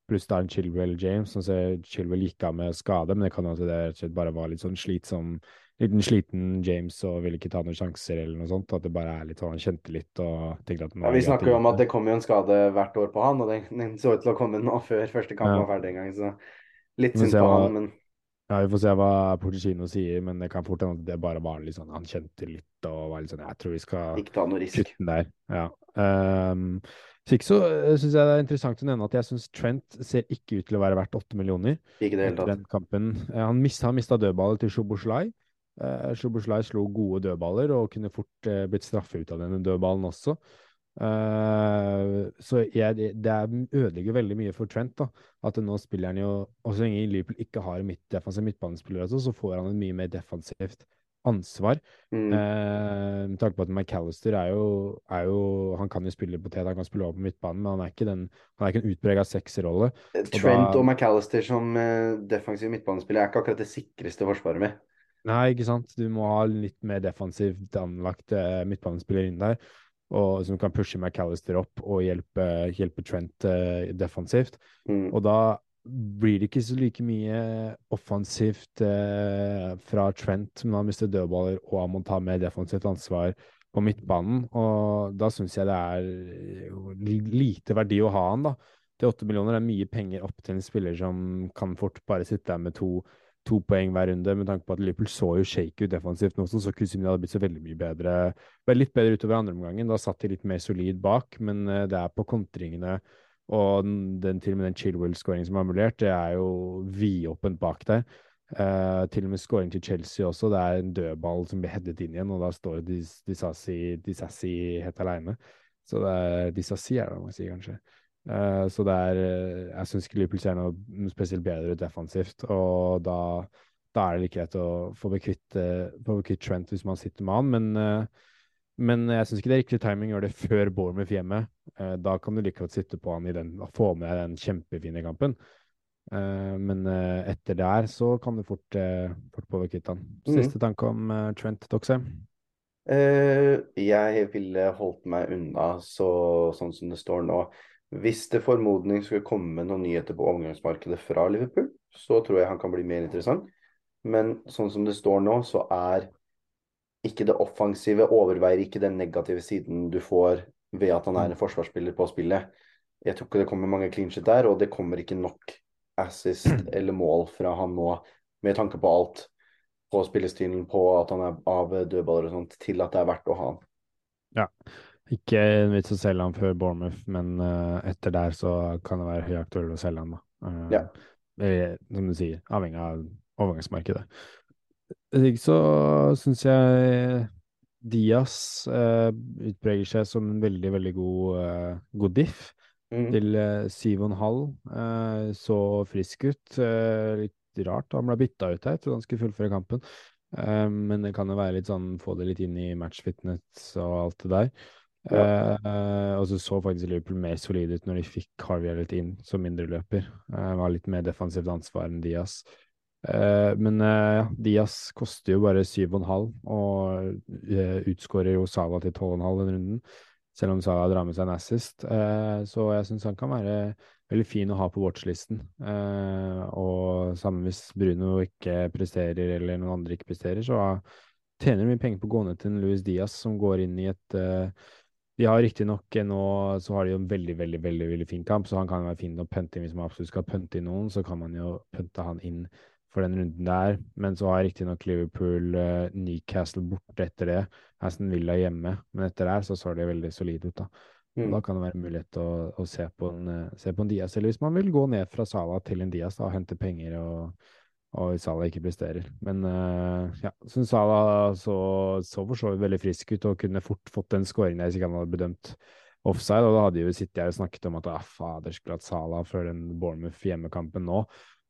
Pluss da en Chilwell James. som ser Chilwell gikk av med skade, men det kan jo det bare var litt sånn slitsom Liten sliten James og ville ikke ta noen sjanser eller noe sånt. At det bare er litt sånn han kjente litt og tenkte at nå Ja, vi snakker jo om at det kommer jo en skade hvert år på han, og den, den så ut til å komme nå før første kamp Ja. var ferdig en gang. Så litt synd på han, men Ja, Vi får se hva Portugino sier, men det kan fort hende at det bare var litt sånn Han kjente litt og var litt sånn Jeg tror vi skal ikke ta noe risk. kutte den der. Ja. Um, så ikke så syns jeg det er interessant å nevne at jeg syns Trent ser ikke ut til å være verdt åtte millioner Ikke i det hele tatt. kampen. Eh, Han mista, mista dødballet til Shoboslai. Uh, Shoboslai slo gode dødballer og kunne fort uh, blitt straffet ut av denne dødballen også. Eh, så jeg, det er, ødelegger veldig mye for Trent. da, At nå spiller han jo Og så lenge Liverpool ikke har midt, defensiv midtbanespiller, altså, så får han et mye mer defensivt ansvar. Mm. Eh, med tanke på at McAllister er jo, er jo Han kan jo spille potet, han kan spille over på midtbanen, men han er ikke, den, han er ikke en utprega sekserrolle. Trent da- og McAllister som eh, defensiv midtbanespiller er ikke akkurat det sikreste forsvaret med. Nei, ikke sant. Du må ha litt mer defensivt anlagt eh, midtbanespiller inn der, og som kan pushe McAllister opp og hjelpe, hjelpe Trent uh, defensivt. Mm. Og da blir det ikke så like mye offensivt uh, fra Trent, men han mister dødballer, og han må ta mer defensivt ansvar på midtbanen. Og da syns jeg det er eh, lite verdi å ha han, da. Til åtte millioner er mye penger opp til en spiller som kan fort bare sitte der med to, to poeng hver runde, med tanke på at Liverpool så jo shake ut defensivt nå også, så kunne hadde blitt så veldig mye bedre. Ble litt bedre utover andre omgangen. Da satt de litt mer solid bak, men eh, det er på kontringene og den, til og med den Chilwell-skåringen som er mulert, det er jo vidåpent bak der. Uh, til og med skåring til Chelsea også. Det er en dødball som blir headet inn igjen, og da står Dis- Disassi, helt alene. Så det er Disassi er det man sier, kanskje. Eh, så det er eh, Jeg syns ikke Liverpool ser noe spesielt bedre ut defensivt, og da, da er det like greit å få bekvitt, eh, få bekvitt Trent hvis man sitter med han, men men jeg syns ikke det er riktig timing å gjøre det før Bournemouth hjemme. Da kan du like godt sitte på han i den, og få med den kjempefine kampen. Men etter etter her så kan du fort, fort få han. Mhm. Siste tanke om Trent Doxe? Jeg ville holdt meg unna så, sånn som det står nå. Hvis det formodning skulle komme noen nyheter på overgangsmarkedet fra Liverpool, så tror jeg han kan bli mer interessant. Men sånn som det står nå, så er ikke det offensive overveier ikke den negative siden du får ved at han er en forsvarsspiller på spillet. Jeg tror ikke det kommer mange shit der, og det kommer ikke nok assist eller mål fra han nå, med tanke på alt på spillestilen, på at han er av dødballer og sånt, til at det er verdt å ha han. Ikke en vits å selge han før Bournemouth, men uh, etter der så kan det være høyaktuelt å selge han, da. Uh, Ja. eh, som du sier, avhengig av overgangsmarkedet. Ikke så syns jeg Diaz uh, utpreger seg som en veldig, veldig god, eh, god diff. Mm. til syv og en halv. så frisk ut. Eh, litt rart. Han ble bytta ut her. Trodde han skulle fullføre kampen. Eh, men det kan jo være litt sånn få det litt inn i matchfitness og alt det der. Eh, og så så faktisk Liverpool mer solid ut når de fikk Harvey Elliot inn som mindreløper. Uh, var litt mer defensivt ansvar enn Diaz. Uh, men eh, ja, Diaz koster jo bare 7,5 og uh, utskårer jo Salah til 12,5 den runden. Selv om Salah drar med seg en assist. så jeg syns han kan være veldig fin å ha på watchlisten. og sammen hvis Bruno ikke presterer, eller noen andre ikke presterer, så tjener mye penger på å gå ned til en Louis Diaz som går inn i et de har riktignok nå så har de jo en veldig veldig, veldig, veldig fin kamp, så han kan være fin å pønte inn hvis man absolutt skal pønte inn noen. Så kan man jo pønte han inn for den runden der. Men så har riktignok Liverpool uh, Newcastle borte etter det. Aston Villa hjemme. Men etter der så så det veldig solid ut, da. Mm. Da kan det være mulighet til å, å se, på en, uh, se, på en, Diaz. Eller hvis man vil gå ned fra Sala til en Diaz da, og hente penger og og Salah ikke presterer. Men uh, ja, syns Salah så, så for så vidt veldig frisk ut og kunne fort fått den skåringen hvis ikke han hadde bedømt offside. Og da hadde jo sittet her og snakket om at ah, fader, skulle hatt Salah før den Bournemouth hjemmekampen nå.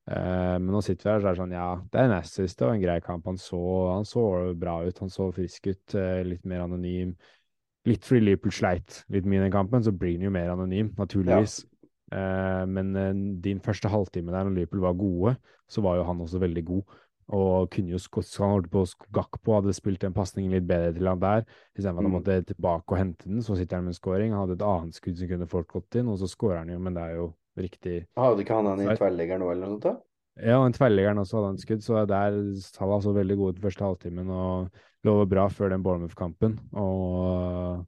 Uh, men nå sitter vi her så er det sånn, ja, det er en assist og en grei kamp. Han så, han så bra ut, han så frisk ut, uh, litt mer anonym. Litt fordi Liverpool sleit litt mye i den kampen, så blir han jo mer anonym, naturligvis. Ja. Uh, men uh, din første halvtime der når Liverpool var gode, så var jo han også veldig god. Og kunne jo han holdt på Gakpo hadde spilt en pasning litt bedre til han der. Istedenfor at han mm. måtte tilbake og hente den, så sitter han med en scoring. Han hadde et annet skudd som kunne folk gått inn, og så scorer han jo, men det er jo riktig Hadde ikke han en i tverrleggeren òg, eller noe sånt? da? Ja, en tverrleggeren også hadde han skudd, så der han altså så veldig god den første halvtimen og lover bra før den Bournemouth-kampen. Og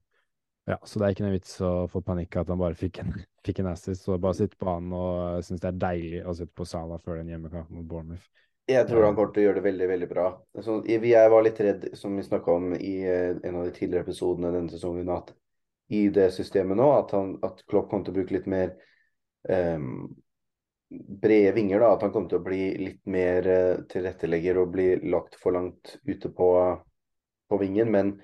ja, så det er ikke noe vits å få panikk at han bare fikk en, fikk en assist. Så bare sitte på han og synes det er deilig å sitte på Sala før den hjemmekampen mot Bournemouth. Jeg tror han kommer til å gjøre det veldig veldig bra. Så, jeg var litt redd, som vi snakka om i eh, en av de tidligere episodene denne sesongen, at i det systemet nå, at, han, at Klopp kom til å bruke litt mer um, brede vinger. da, At han kom til å bli litt mer uh, tilrettelegger og bli lagt for langt ute på, på vingen. Men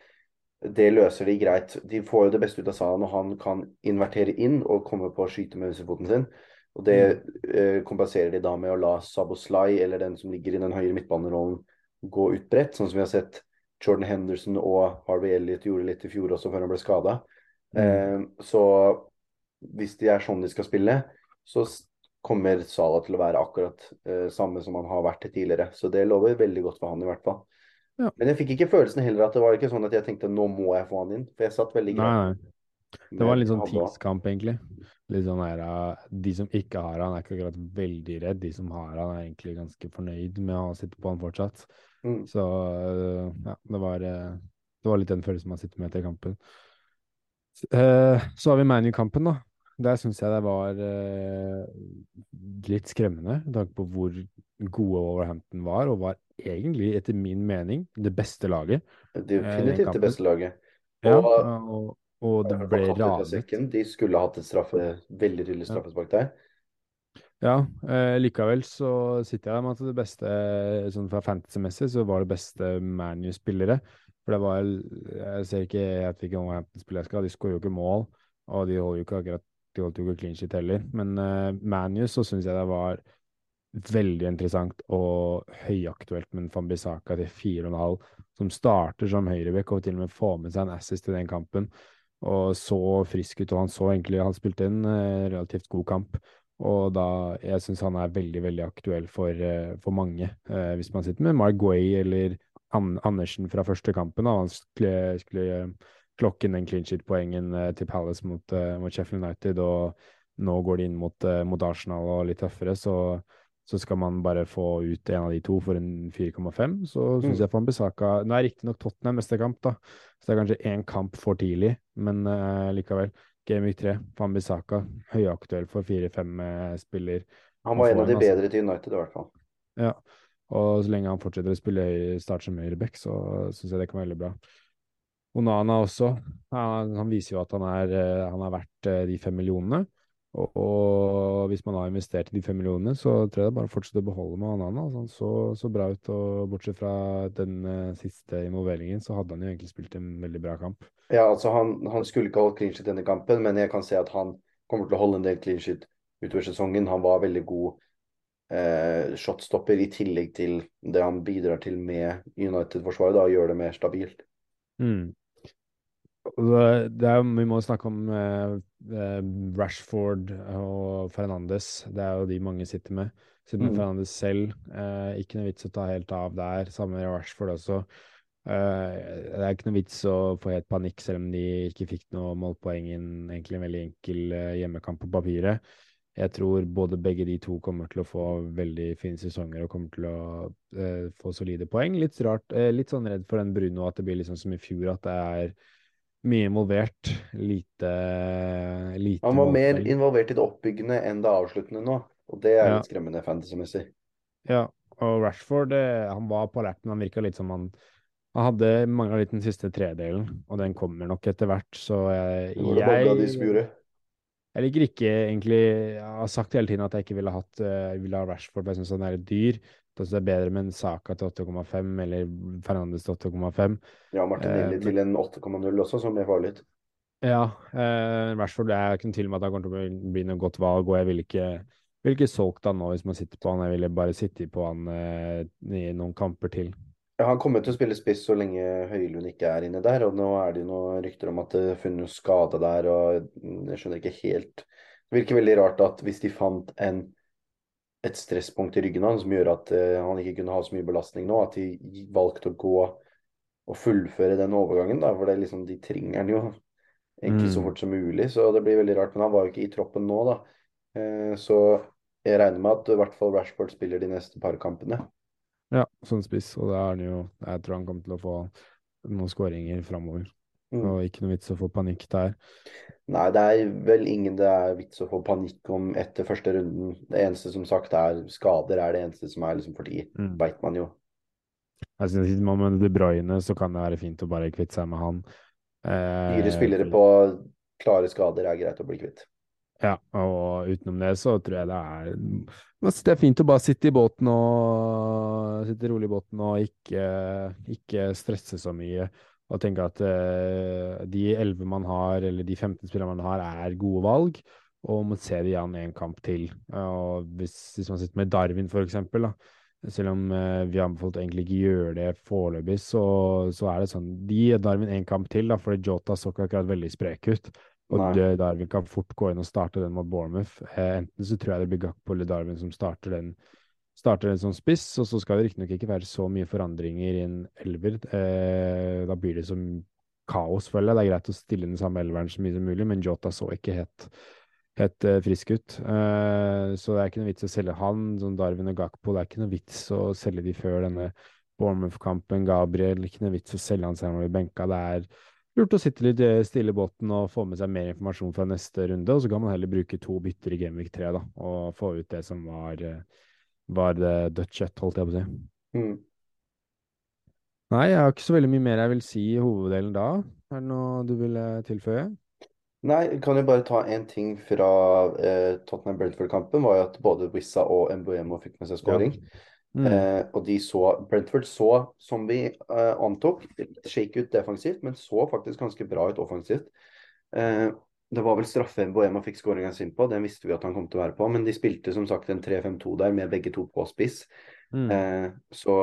det løser de greit. De får jo det beste ut av Salah når han kan invertere inn og komme på å skyte med venstrefoten sin. Og det mm. eh, kompenserer de da med å la Saboslai, eller den som ligger i den høyre midtbanerollen, gå ut bredt, sånn som vi har sett Jordan Henderson og Harvey Elliot gjorde litt i fjor også, før han ble skada. Mm. Eh, så hvis de er sånn de skal spille, så kommer Salah til å være akkurat eh, samme som han har vært tidligere. Så det lover veldig godt for han, i hvert fall. Ja. Men jeg fikk ikke følelsen heller at det var ikke sånn at jeg tenkte nå må jeg få han inn. For jeg satt veldig greit. Det var litt sånn tidskamp, egentlig. Litt sånn her, De som ikke har han, er ikke akkurat veldig redd. De som har han, er egentlig ganske fornøyd med å sitte på han fortsatt. Mm. Så ja, det var, eh, det var litt den følelsen man sitter med etter kampen. Uh, så har vi ManU-kampen, da. Der syns jeg det var uh, litt skremmende, med tanke på hvor gode Overhampton var, og var egentlig, etter min mening, det beste laget. Definitivt det beste laget. Og, ja, og, og det ble ranet. De skulle hatt et straffe, veldig tydelig straffespark der. Ja, eh, likevel så sitter jeg med at det beste sånn fra fantasy-messig så var det beste ManU-spillere. For det var Jeg ser ikke helt hvilke Overhampton-spiller jeg skal ha, de skårer jo ikke mål. Og de holder jo ikke akkurat de holdt jo ikke clean shit heller. Men uh, ManU så syns jeg det var veldig interessant og høyaktuelt med en Fambisaka til 4,5, som starter som høyrebekk og til og med får med seg en assist til den kampen. Og så frisk ut, og han så egentlig Han spilte en uh, relativt god kamp. Og da Jeg syns han er veldig, veldig aktuell for, uh, for mange. Uh, hvis man sitter med Mark Guay eller An Andersen fra første kampen, da han skulle, skulle klokke inn den clean shit-poengen til Palace mot, mot, Sheffield United, og nå går de inn mot, mot Arsenal og litt tøffere, så så skal man bare få ut en av de to for en 4,5, så syns mm. jeg Fambisaka Nå er riktignok Tottenham neste kamp, da, så det er kanskje én kamp for tidlig, men uh, likevel. Game Week 3, Fambisaka, høyaktuell for 4-5-spiller. Eh, han var en av de altså. bedre til United, i hvert fall. Ja, og så lenge han fortsetter å spille start som høyreback, så syns jeg det kan være veldig bra. Onana også. Han, han, viser jo at han er, eh, han er verdt de fem millionene. Og, og, hvis man har investert i de fem millionene, så tror jeg det bare fortsetter å beholde med Onana. Altså, han så så bra ut, og bortsett fra den uh, siste involveringen, så hadde han jo egentlig spilt en veldig bra kamp. Ja, altså han, han skulle ikke holdt clean sheet denne kampen, men jeg kan se at han kommer til å holde en del clean sheet utover sesongen. Han var veldig god eh, shotstopper i tillegg til det han bidrar til med United-forsvaret, da, og gjør det mer stabilt. Mm. Det er, vi må snakke om eh, eh, Rashford og Fernandes. Det er jo de mange sitter med. Sitter med mm. Fernandes selv. Eh, ikke noe vits å ta helt av der. Samme med Rashford også. Eh, det er ikke noe vits å få helt panikk selv om de ikke fikk noe målpoeng i en egentlig en veldig enkel eh, hjemmekamp på papiret. Jeg tror både begge de to kommer til å få veldig fine sesonger og kommer til å eh, få solide poeng. Litt rart, litt sånn redd for den Bruno at det blir liksom som i fjor, at det er mye involvert, lite, lite Han var mer involvert i det oppbyggende enn det avsluttende nå, og det er ja. litt skremmende fantasy-messig. Ja, og Rashford eh, han var på alerten, han virka litt som han han hadde mangla litt den siste tredelen, og den kommer nok etter hvert, så jeg, jeg jeg liker ikke egentlig Jeg har sagt hele tiden at jeg ikke ville hatt uh, ville ha Rashford, for jeg syns han er et dyr. Syns det er bedre med en Saka til 8,5 eller Fernandes til 8,5. Ja, Martinelli eh, til en 8,0 også, som er farlig. Ja, uh, Rashford det er ikke noen tvil om at han kommer til å bli noe godt valg, og jeg vil ikke, vil ikke solgt han nå hvis man sitter på han. Jeg ville bare sitte på han i noen kamper til. Ja, han kommer til å spille spiss så lenge Høylund ikke er inne der. Og nå er det jo noen rykter om at det er funnet skade der, og jeg skjønner ikke helt Det virker veldig rart at hvis de fant en, et stresspunkt i ryggen hans som gjør at uh, han ikke kunne ha så mye belastning nå, at de valgte å gå og fullføre den overgangen, da. For det liksom, de trenger han jo egentlig så mm. fort som mulig, så det blir veldig rart. Men han var jo ikke i troppen nå, da. Uh, så jeg regner med at i hvert fall Rashford spiller de neste par kampene. Ja, som spiss, og det er han jo Jeg tror han kommer til å få noen skåringer framover. Mm. Og ikke noe vits å få panikk der. Nei, det er vel ingen det er vits å få panikk om etter første runden. Det eneste som sagt er skader, er det eneste som er liksom fordi, mm. veit man jo. Jeg synes Sitter man med De Bruyne, så kan det være fint å bare kvitte seg med han. Eh, Dyre spillere på klare skader er greit å bli kvitt. Ja, og utenom det så tror jeg det er Det er fint å bare sitte i båten og sitte rolig i båten og ikke, ikke stresse så mye. Og tenke at uh, de 11 man har, eller de 15 spillerne man har, er gode valg. Og må se det igjen en kamp til. Og hvis, hvis man sitter med Darwin, for eksempel, da, selv om uh, vi har anbefalt egentlig ikke gjøre det foreløpig, så, så, er det sånn De gir Darwin en kamp til, da, fordi Jota så ikke akkurat veldig sprek ut. Og Nei. Darwin kan fort gå inn og starte den mot Bournemouth. Uh, enten så tror jeg det blir Gakpo eller Darwin som starter den, starter som spiss, og så skal det riktignok ikke være så mye forandringer i en elver. Eh, da blir det som kaos, føler jeg. Det er greit å stille den samme elveren så mye som mulig, men Jota så ikke helt, helt uh, frisk ut. Eh, så det er ikke noe vits å selge han, som Darwin og Gakpo. Det er ikke noe vits å selge de før denne Bournemouth-kampen. Gabriel, ikke noe vits å selge han selv om vi benka. Det er lurt å sitte litt eh, stille i båten og få med seg mer informasjon fra neste runde. Og så kan man heller bruke to bytter i Gameweek 3 da, og få ut det som var, eh, var det dødt kjøtt, holdt jeg på å si. Mm. Nei, jeg har ikke så veldig mye mer jeg vil si i hoveddelen da. Er det noe du vil tilføye? Nei, kan jo bare ta én ting fra eh, Tottenham Brentford-kampen. var jo at Både Wissa og Mbuemo fikk med seg skåring. Ja. Mm. Eh, og de så Brentford så, som vi eh, antok, shake ut defensivt, men så faktisk ganske bra ut offensivt. Eh, det var vel straffe Boema fikk skåringa sin på, den visste vi at han kom til å være på. Men de spilte som sagt en 3-5-2 der med begge to på spiss. Mm. Eh, så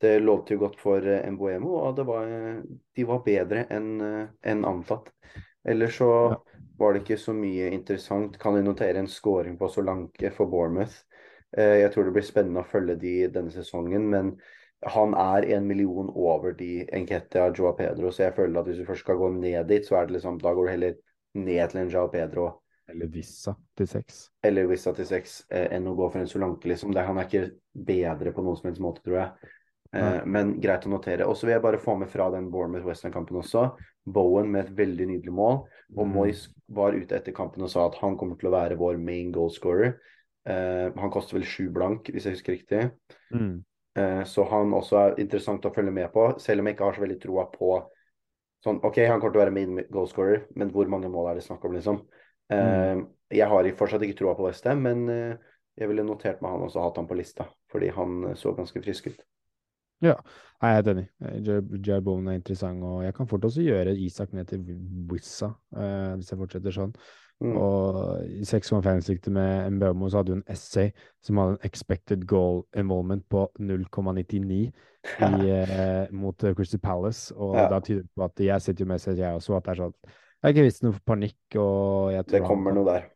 det lovte jo godt for eh, Mboemo, og var, de var bedre enn en antatt. Ellers så ja. var det ikke så mye interessant. Kan vi notere en scoring på Solanke for Bournemouth? Eh, jeg tror det blir spennende å følge de denne sesongen, men han er en million over de Enketia Joa Pedro, så jeg føler at hvis du først skal gå ned dit, så er det liksom, da går du heller ned til en Jao Pedro. Eller Vissa til seks. Eller Vissa til seks, eh, enn å gå for en Solanke, liksom. Det, han er ikke bedre på noen som helst måte, tror jeg. Eh, men greit å notere. Og så vil jeg bare få med fra den Bournemouth Western-kampen også. Bowen med et veldig nydelig mål. Og mm. Moyes var ute etter kampen og sa at han kommer til å være vår main goalscorer. Eh, han koster vel sju blank, hvis jeg husker riktig. Mm. Uh, så han også er interessant å følge med på, selv om jeg ikke har så veldig troa på sånn OK, han kommer til å være main goalscorer, men hvor mange mål er det snakk om, liksom? Mm. Jeg har fortsatt ikke troa på Westham, men jeg ville notert meg han også hatt han på lista, fordi han så ganske frisk ut. Ja, jeg er helt enig. Jair Bowen er interessant, og jeg kan fort også gjøre Isak ned til Wizza, uh, hvis jeg fortsetter sånn. Mm. Og i 6,5-siktet med Mbeumo så hadde hun en essay som hadde en expected goal involvement på 0,99 ja. eh, mot Crystal Palace, og ja. da tyder det på at jeg sitter jo med seg, jeg også, at det er sånn Jeg har ikke visst noe panikk, og jeg tror Det kommer noe der.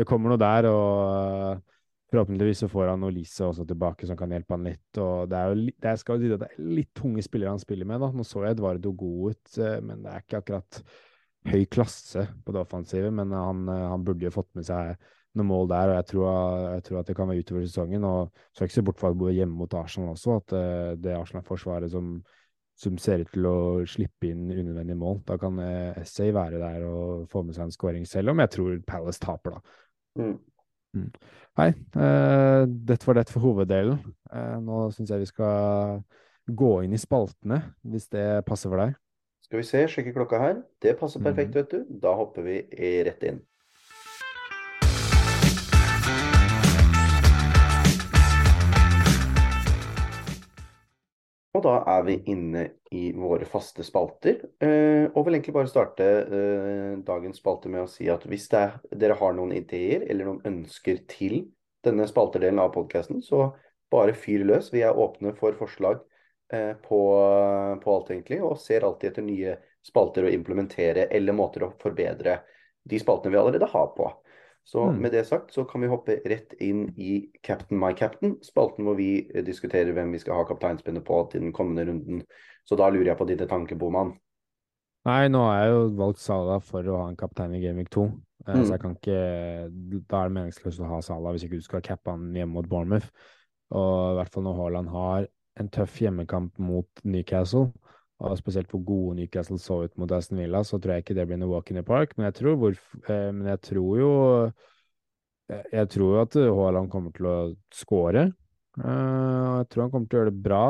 Det kommer noe der, og Forhåpentligvis så får han Olise også tilbake som kan hjelpe han litt. og Det er jo det skal jo si at det er litt tunge spillere han spiller med. da. Nå så jeg Edvardo god ut, eh, men det er ikke akkurat høy klasse på det offensive. Men han, eh, han burde jo fått med seg noen mål der, og jeg tror, jeg tror at det kan være utover sesongen. og Så er ikke se bort fra at bor hjemme mot Arsenal også, at eh, det Arsenal-forsvaret som, som, ser ut til å slippe inn unødvendige mål, da kan Essay være der og få med seg en skåring selv, om jeg tror Palace taper, da. Mm. Mm. Hei, uh, dette var det for hoveddelen. Uh, nå syns jeg vi skal gå inn i spaltene, hvis det passer for deg. Skal vi se, sjekke klokka her. Det passer perfekt, mm. vet du. Da hopper vi rett inn. Og da er vi inne i våre faste spalter. Eh, og vil egentlig bare starte eh, dagens spalte med å si at hvis er, dere har noen ideer eller noen ønsker til denne spalterdelen av podkasten, så bare fyr løs. Vi er åpne for forslag på, på, alt, egentlig, og ser alltid etter nye spalter å implementere eller måter å forbedre de spaltene vi allerede har på. Så mm. med det sagt så kan vi hoppe rett inn i Captain my captain, spalten hvor vi eh, diskuterer hvem vi skal ha kapteinspinnet på til den kommende runden. Så da lurer jeg på dine tanker, Boman. Nei, nå har jeg jo valgt Sala for å ha en kaptein i Gamevik 2. Eh, mm. Så jeg kan ikke Da er det meningsløst å ha Sala hvis ikke du skal cappe han hjemme mot Bournemouth. Og i hvert fall når Haaland har en tøff hjemmekamp mot Newcastle, og spesielt hvor gode Newcastle så ut mot Aston Villa, så tror jeg ikke det blir noe walk in the park. Men jeg tror, hvor, eh, men jeg tror jo jeg, jeg tror jo at Haaland kommer til å skåre. Uh, jeg tror han kommer til å gjøre det bra.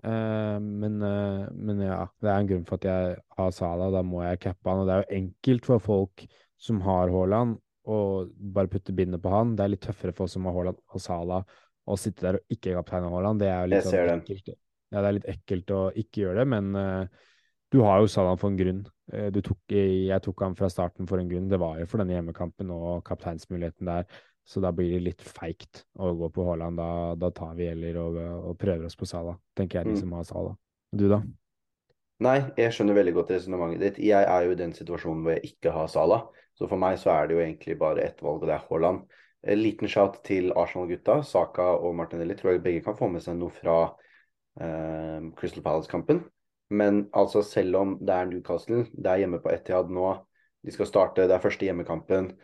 Men, men, ja, det er en grunn for at jeg har Salah. Da må jeg cappe han. Og det er jo enkelt for folk som har Haaland, å bare putte bindet på han. Det er litt tøffere for oss som har Haaland og Salah, å sitte der og ikke kapteine Haaland. Det er jo litt sånn ekkelt. Ja, det er litt ekkelt å ikke gjøre det, men uh, du har jo Salah for en grunn. Uh, tok, jeg tok han fra starten for en grunn. Det var jo for denne hjemmekampen og kapteinsmuligheten der. Så da blir det litt feigt å gå på Haaland. Da, da, tar vi heller og, og, prøver oss på Salah, tenker jeg, de mm. som har Salah. Du, da? Nei, jeg skjønner veldig godt resonnementet ditt. Jeg er jo i den situasjonen hvor jeg ikke har Salah. Så for meg så er det jo egentlig bare ett valg, og det er Haaland. En liten shout til Arsenal-gutta. Saka og Martinelli tror jeg begge kan få med seg noe fra eh, Crystal Palace-kampen. Men altså, selv om det er Newcastle, det er hjemme på Etiad nå, de skal starte, det er første hjemmekampen.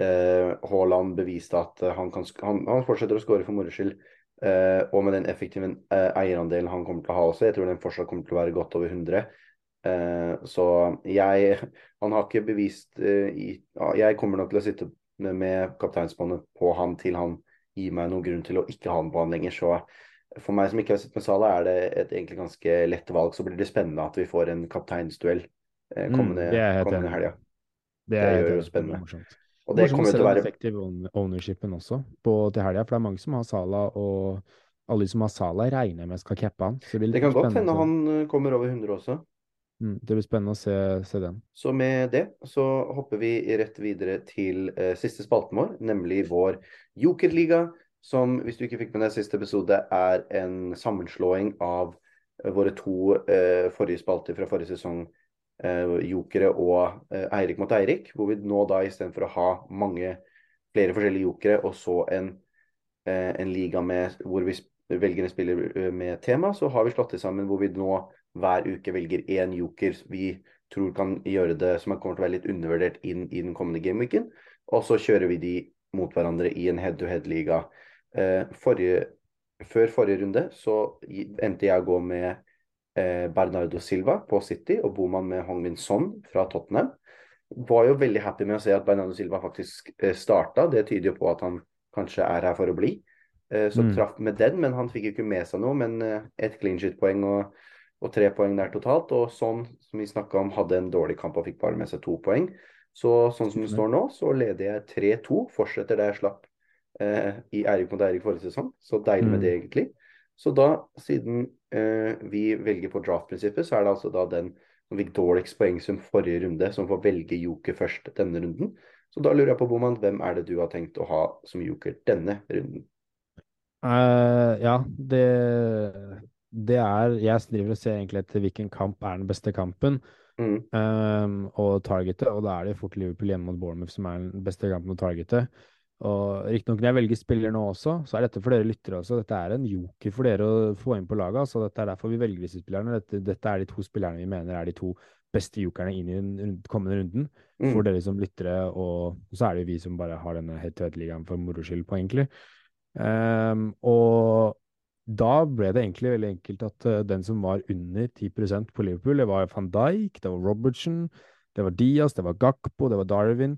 Eh, Haaland beviste at uh, han, kan, han, han, fortsetter å skåre for moro skyld. Eh, og med den effektive eierandelen han kommer til å ha også, jeg tror den fortsatt kommer til å være godt over 100. så jeg Han har ikke bevist i, Jeg kommer nok til å sitte med, med kapteinsbåndet på han til han gir meg noen grunn til å ikke ha han på han lenger. Så for meg som ikke har sett med Sala, er det et egentlig ganske lett valg. Så blir det spennende at vi får en kapteinsduell eh, mm, kommende, mm, kommende helga. Det, det gjør jo spennende. Morsomt. Og det kommer til å være effektiv ownershipen også på, til helga, for det er mange som har Sala, og alle som har Sala, regner med skal cappe han. det, det kan godt hende han eh, kommer over 100 også. Mm, det blir spennende å se, se, den. Så med det så hopper vi rett videre til eh, siste spalten vår, nemlig vår Jokerliga som, hvis du ikke fikk med deg siste episode, er en sammenslåing av eh, våre to eh, forrige spalter fra forrige sesong, eh, Jokere og eh, Eirik mot Eirik, hvor vi nå da istedenfor å ha mange flere forskjellige jokere og så en, eh, en liga med, hvor vi velger en spiller med tema, så har vi slått det sammen hvor vi nå hver uke velger én joker vi tror kan gjøre det som kommer til å være litt undervurdert inn i den kommende gameweeken. Og så kjører vi de mot hverandre i en head-to-head-liga Eh, før forrige runde så endte jeg å gå med eh, Bernardo Silva på City og Boman med Hongmin Son fra Tottenham. Var jo veldig happy med å se at Bernardo Silva faktisk eh, starta. Det tyder jo på at han kanskje er her for å bli. Så mm. traff med den, men han fikk jo ikke med seg noe. Men et clean shit-poeng og, og, tre poeng der totalt. Og sånn som vi snakka om, hadde en dårlig kamp og fikk bare med seg to poeng. Så sånn som det står nå, så leder jeg 3-2. Fortsetter der jeg slapp eh, i Eirik mot Eirik forrige sesong. Så deilig med det, mm. egentlig. Så da, siden eh, vi velger på draft-prinsippet, så er det altså da den som fikk dårligst poengsum forrige runde, som får velge joker først denne runden. Så da lurer jeg på, Boman, hvem er det du har tenkt å ha som joker denne runden? Uh, ja, det, det er Jeg driver og ser egentlig etter hvilken kamp er den beste kampen. Mm. Um, og targete, og da er det fort Liverpool hjemme mot Bournemouth som er den beste kampen å targete. Og Riktignok når jeg velger spiller nå også, så er dette for dere lyttere også. Dette er en joker for dere å få inn på laget. Så dette er derfor vi velger disse spillerne. Dette, dette, er de to spillerne vi mener er de to beste jokerne inn i den kommende runden. Mm. For dere som lyttere, og så er det jo vi som bare har denne head-to-head-ligaen for moro skyld på, egentlig. Um, og da ble det egentlig veldig enkelt at uh, den som var under 10% på Liverpool, det var van Dijk, det var Robertson, det var Diaz, det var Gakpo, det var Darwin.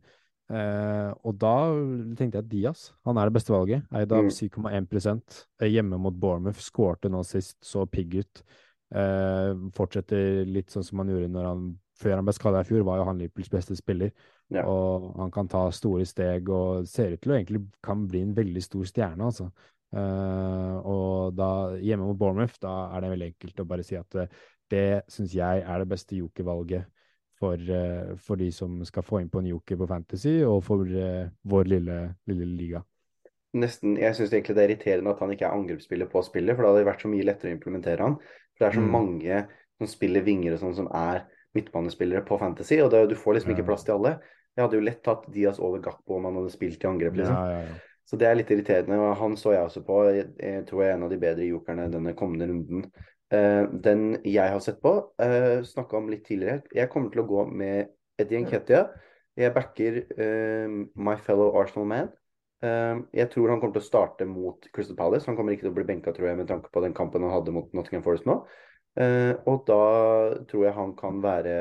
Uh, og da tenkte jeg at Diaz han er det beste valget. Eid av mm. 7,1 eh, hjemme mot Bournemouth. Skårte nå sist, så pigg ut. Uh, fortsetter litt sånn som han gjorde han før han ble skada i fjor, var jo han Liverpools beste spiller. Ja. Og han kan ta store steg og ser ut til å egentlig kan bli en veldig stor stjerne, altså. Uh, og da hjemme mot Bournemouth, da er det veldig enkelt å bare si at det syns jeg er det beste jokervalget for, uh, for, de som skal få inn på en joker på Fantasy, og for uh, vår lille, lille, liga. Nesten, Jeg syns egentlig det er irriterende at han ikke er angrepsspiller på spillet, for det hadde vært så mye lettere å implementere han. For det er så mm. mange som spiller vinger og sånn, som er midtbanespillere på Fantasy, og det, du får liksom ikke plass til alle. Jeg hadde jo lett tatt Diaz over Gakpo om han hadde spilt i angrep, liksom. Ja, ja, ja. Så det er litt irriterende. og Han så jeg også på. Jeg, jeg tror jeg er en av de bedre jokerne denne kommende runden. Uh, den jeg har sett på, uh, eh, snakka om litt tidligere. Jeg kommer til å gå med Eddie Nketia. Jeg backer uh, my fellow Arsenal man. Uh, jeg tror han kommer til å starte mot Crystal Palace. Han kommer ikke til å bli benka, tror jeg, med tanke på den kampen han hadde mot Nottingham Forest nå. Og da tror jeg han kan være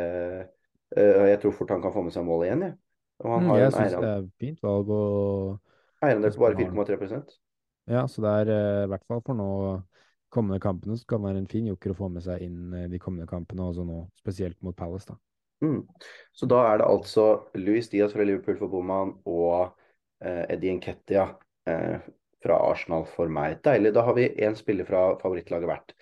Jeg tror fort han kan få med seg målet igjen, jeg. Og han mm, har jeg syns det er fint valg å Eierandel på bare 4,3% Ja, så det er i hvert fall for nå kommende kampene, så kan det være en fin joker å få med seg inn eh, de kommende kampene, også nå, spesielt mot Palace. da. Mm. Så da er det altså Louis Diaz fra Liverpool for Boman og eh, Eddie Nketia eh, fra Arsenal for meg. Deilig. Da har vi én spiller fra favorittlaget hvert.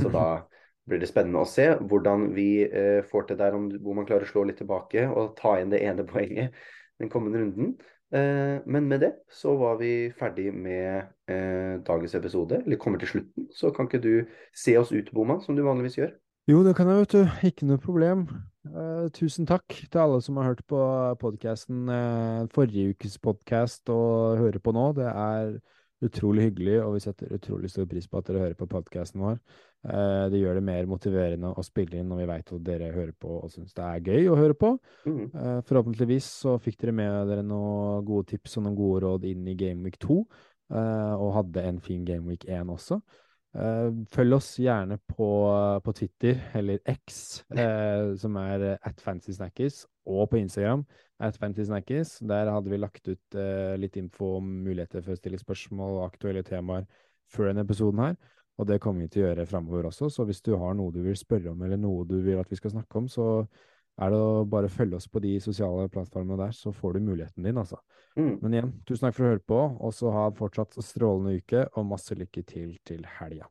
Så da blir det spennende å se hvordan vi eh, får til der, om Boman klarer å slå litt tilbake og ta inn det ene poenget den kommende runden. Eh, men med det så var vi ferdig med eh, dagens episode, eller kommer til slutten. Så kan ikke du se oss ut, Boman, som du vanligvis gjør? Jo, det kan jeg, vet du. Ikke noe problem. Eh, tusen takk til alle som har hørt på podkasten, eh, forrige ukes podkast og hører på nå. Det er utrolig hyggelig, og vi setter utrolig stor pris på at dere hører på podkasten vår. Uh, det gjør det mer motiverende å spille inn når vi veit at dere hører på og syns det er gøy å høre på. Mm. Uh, forhåpentligvis så fikk dere med dere noen gode tips og noen gode råd inn i Gameweek 2, uh, og hadde en fin Gameweek 1 også. følg oss gjerne på, på Twitter, eller X, som er at FantasySnackers, og på Instagram, at FantasySnackers. Der hadde vi lagt ut litt info om muligheter for å stille spørsmål og aktuelle temaer før denne episoden her. Og det kommer vi til å gjøre framover også, så hvis du har noe du vil spørre om, eller noe du vil at vi skal snakke om, så er det å bare følge oss på de sosiale plattformene der, så får du muligheten din, altså. Mm. Men igjen, tusen takk for å høre på, og så ha en fortsatt strålende uke, og masse lykke til til helga.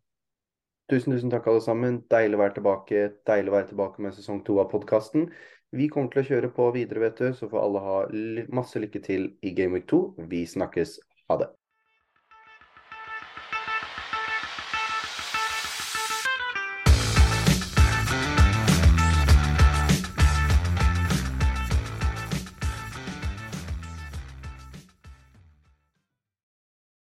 Tusen, tusen takk, alle sammen. Deilig å være tilbake. Deilig å være tilbake med sesong to av podkasten. Vi kommer til å kjøre på videre, vet du, så får alle ha masse lykke til i Game Week 2. Vi snakkes. Ha det.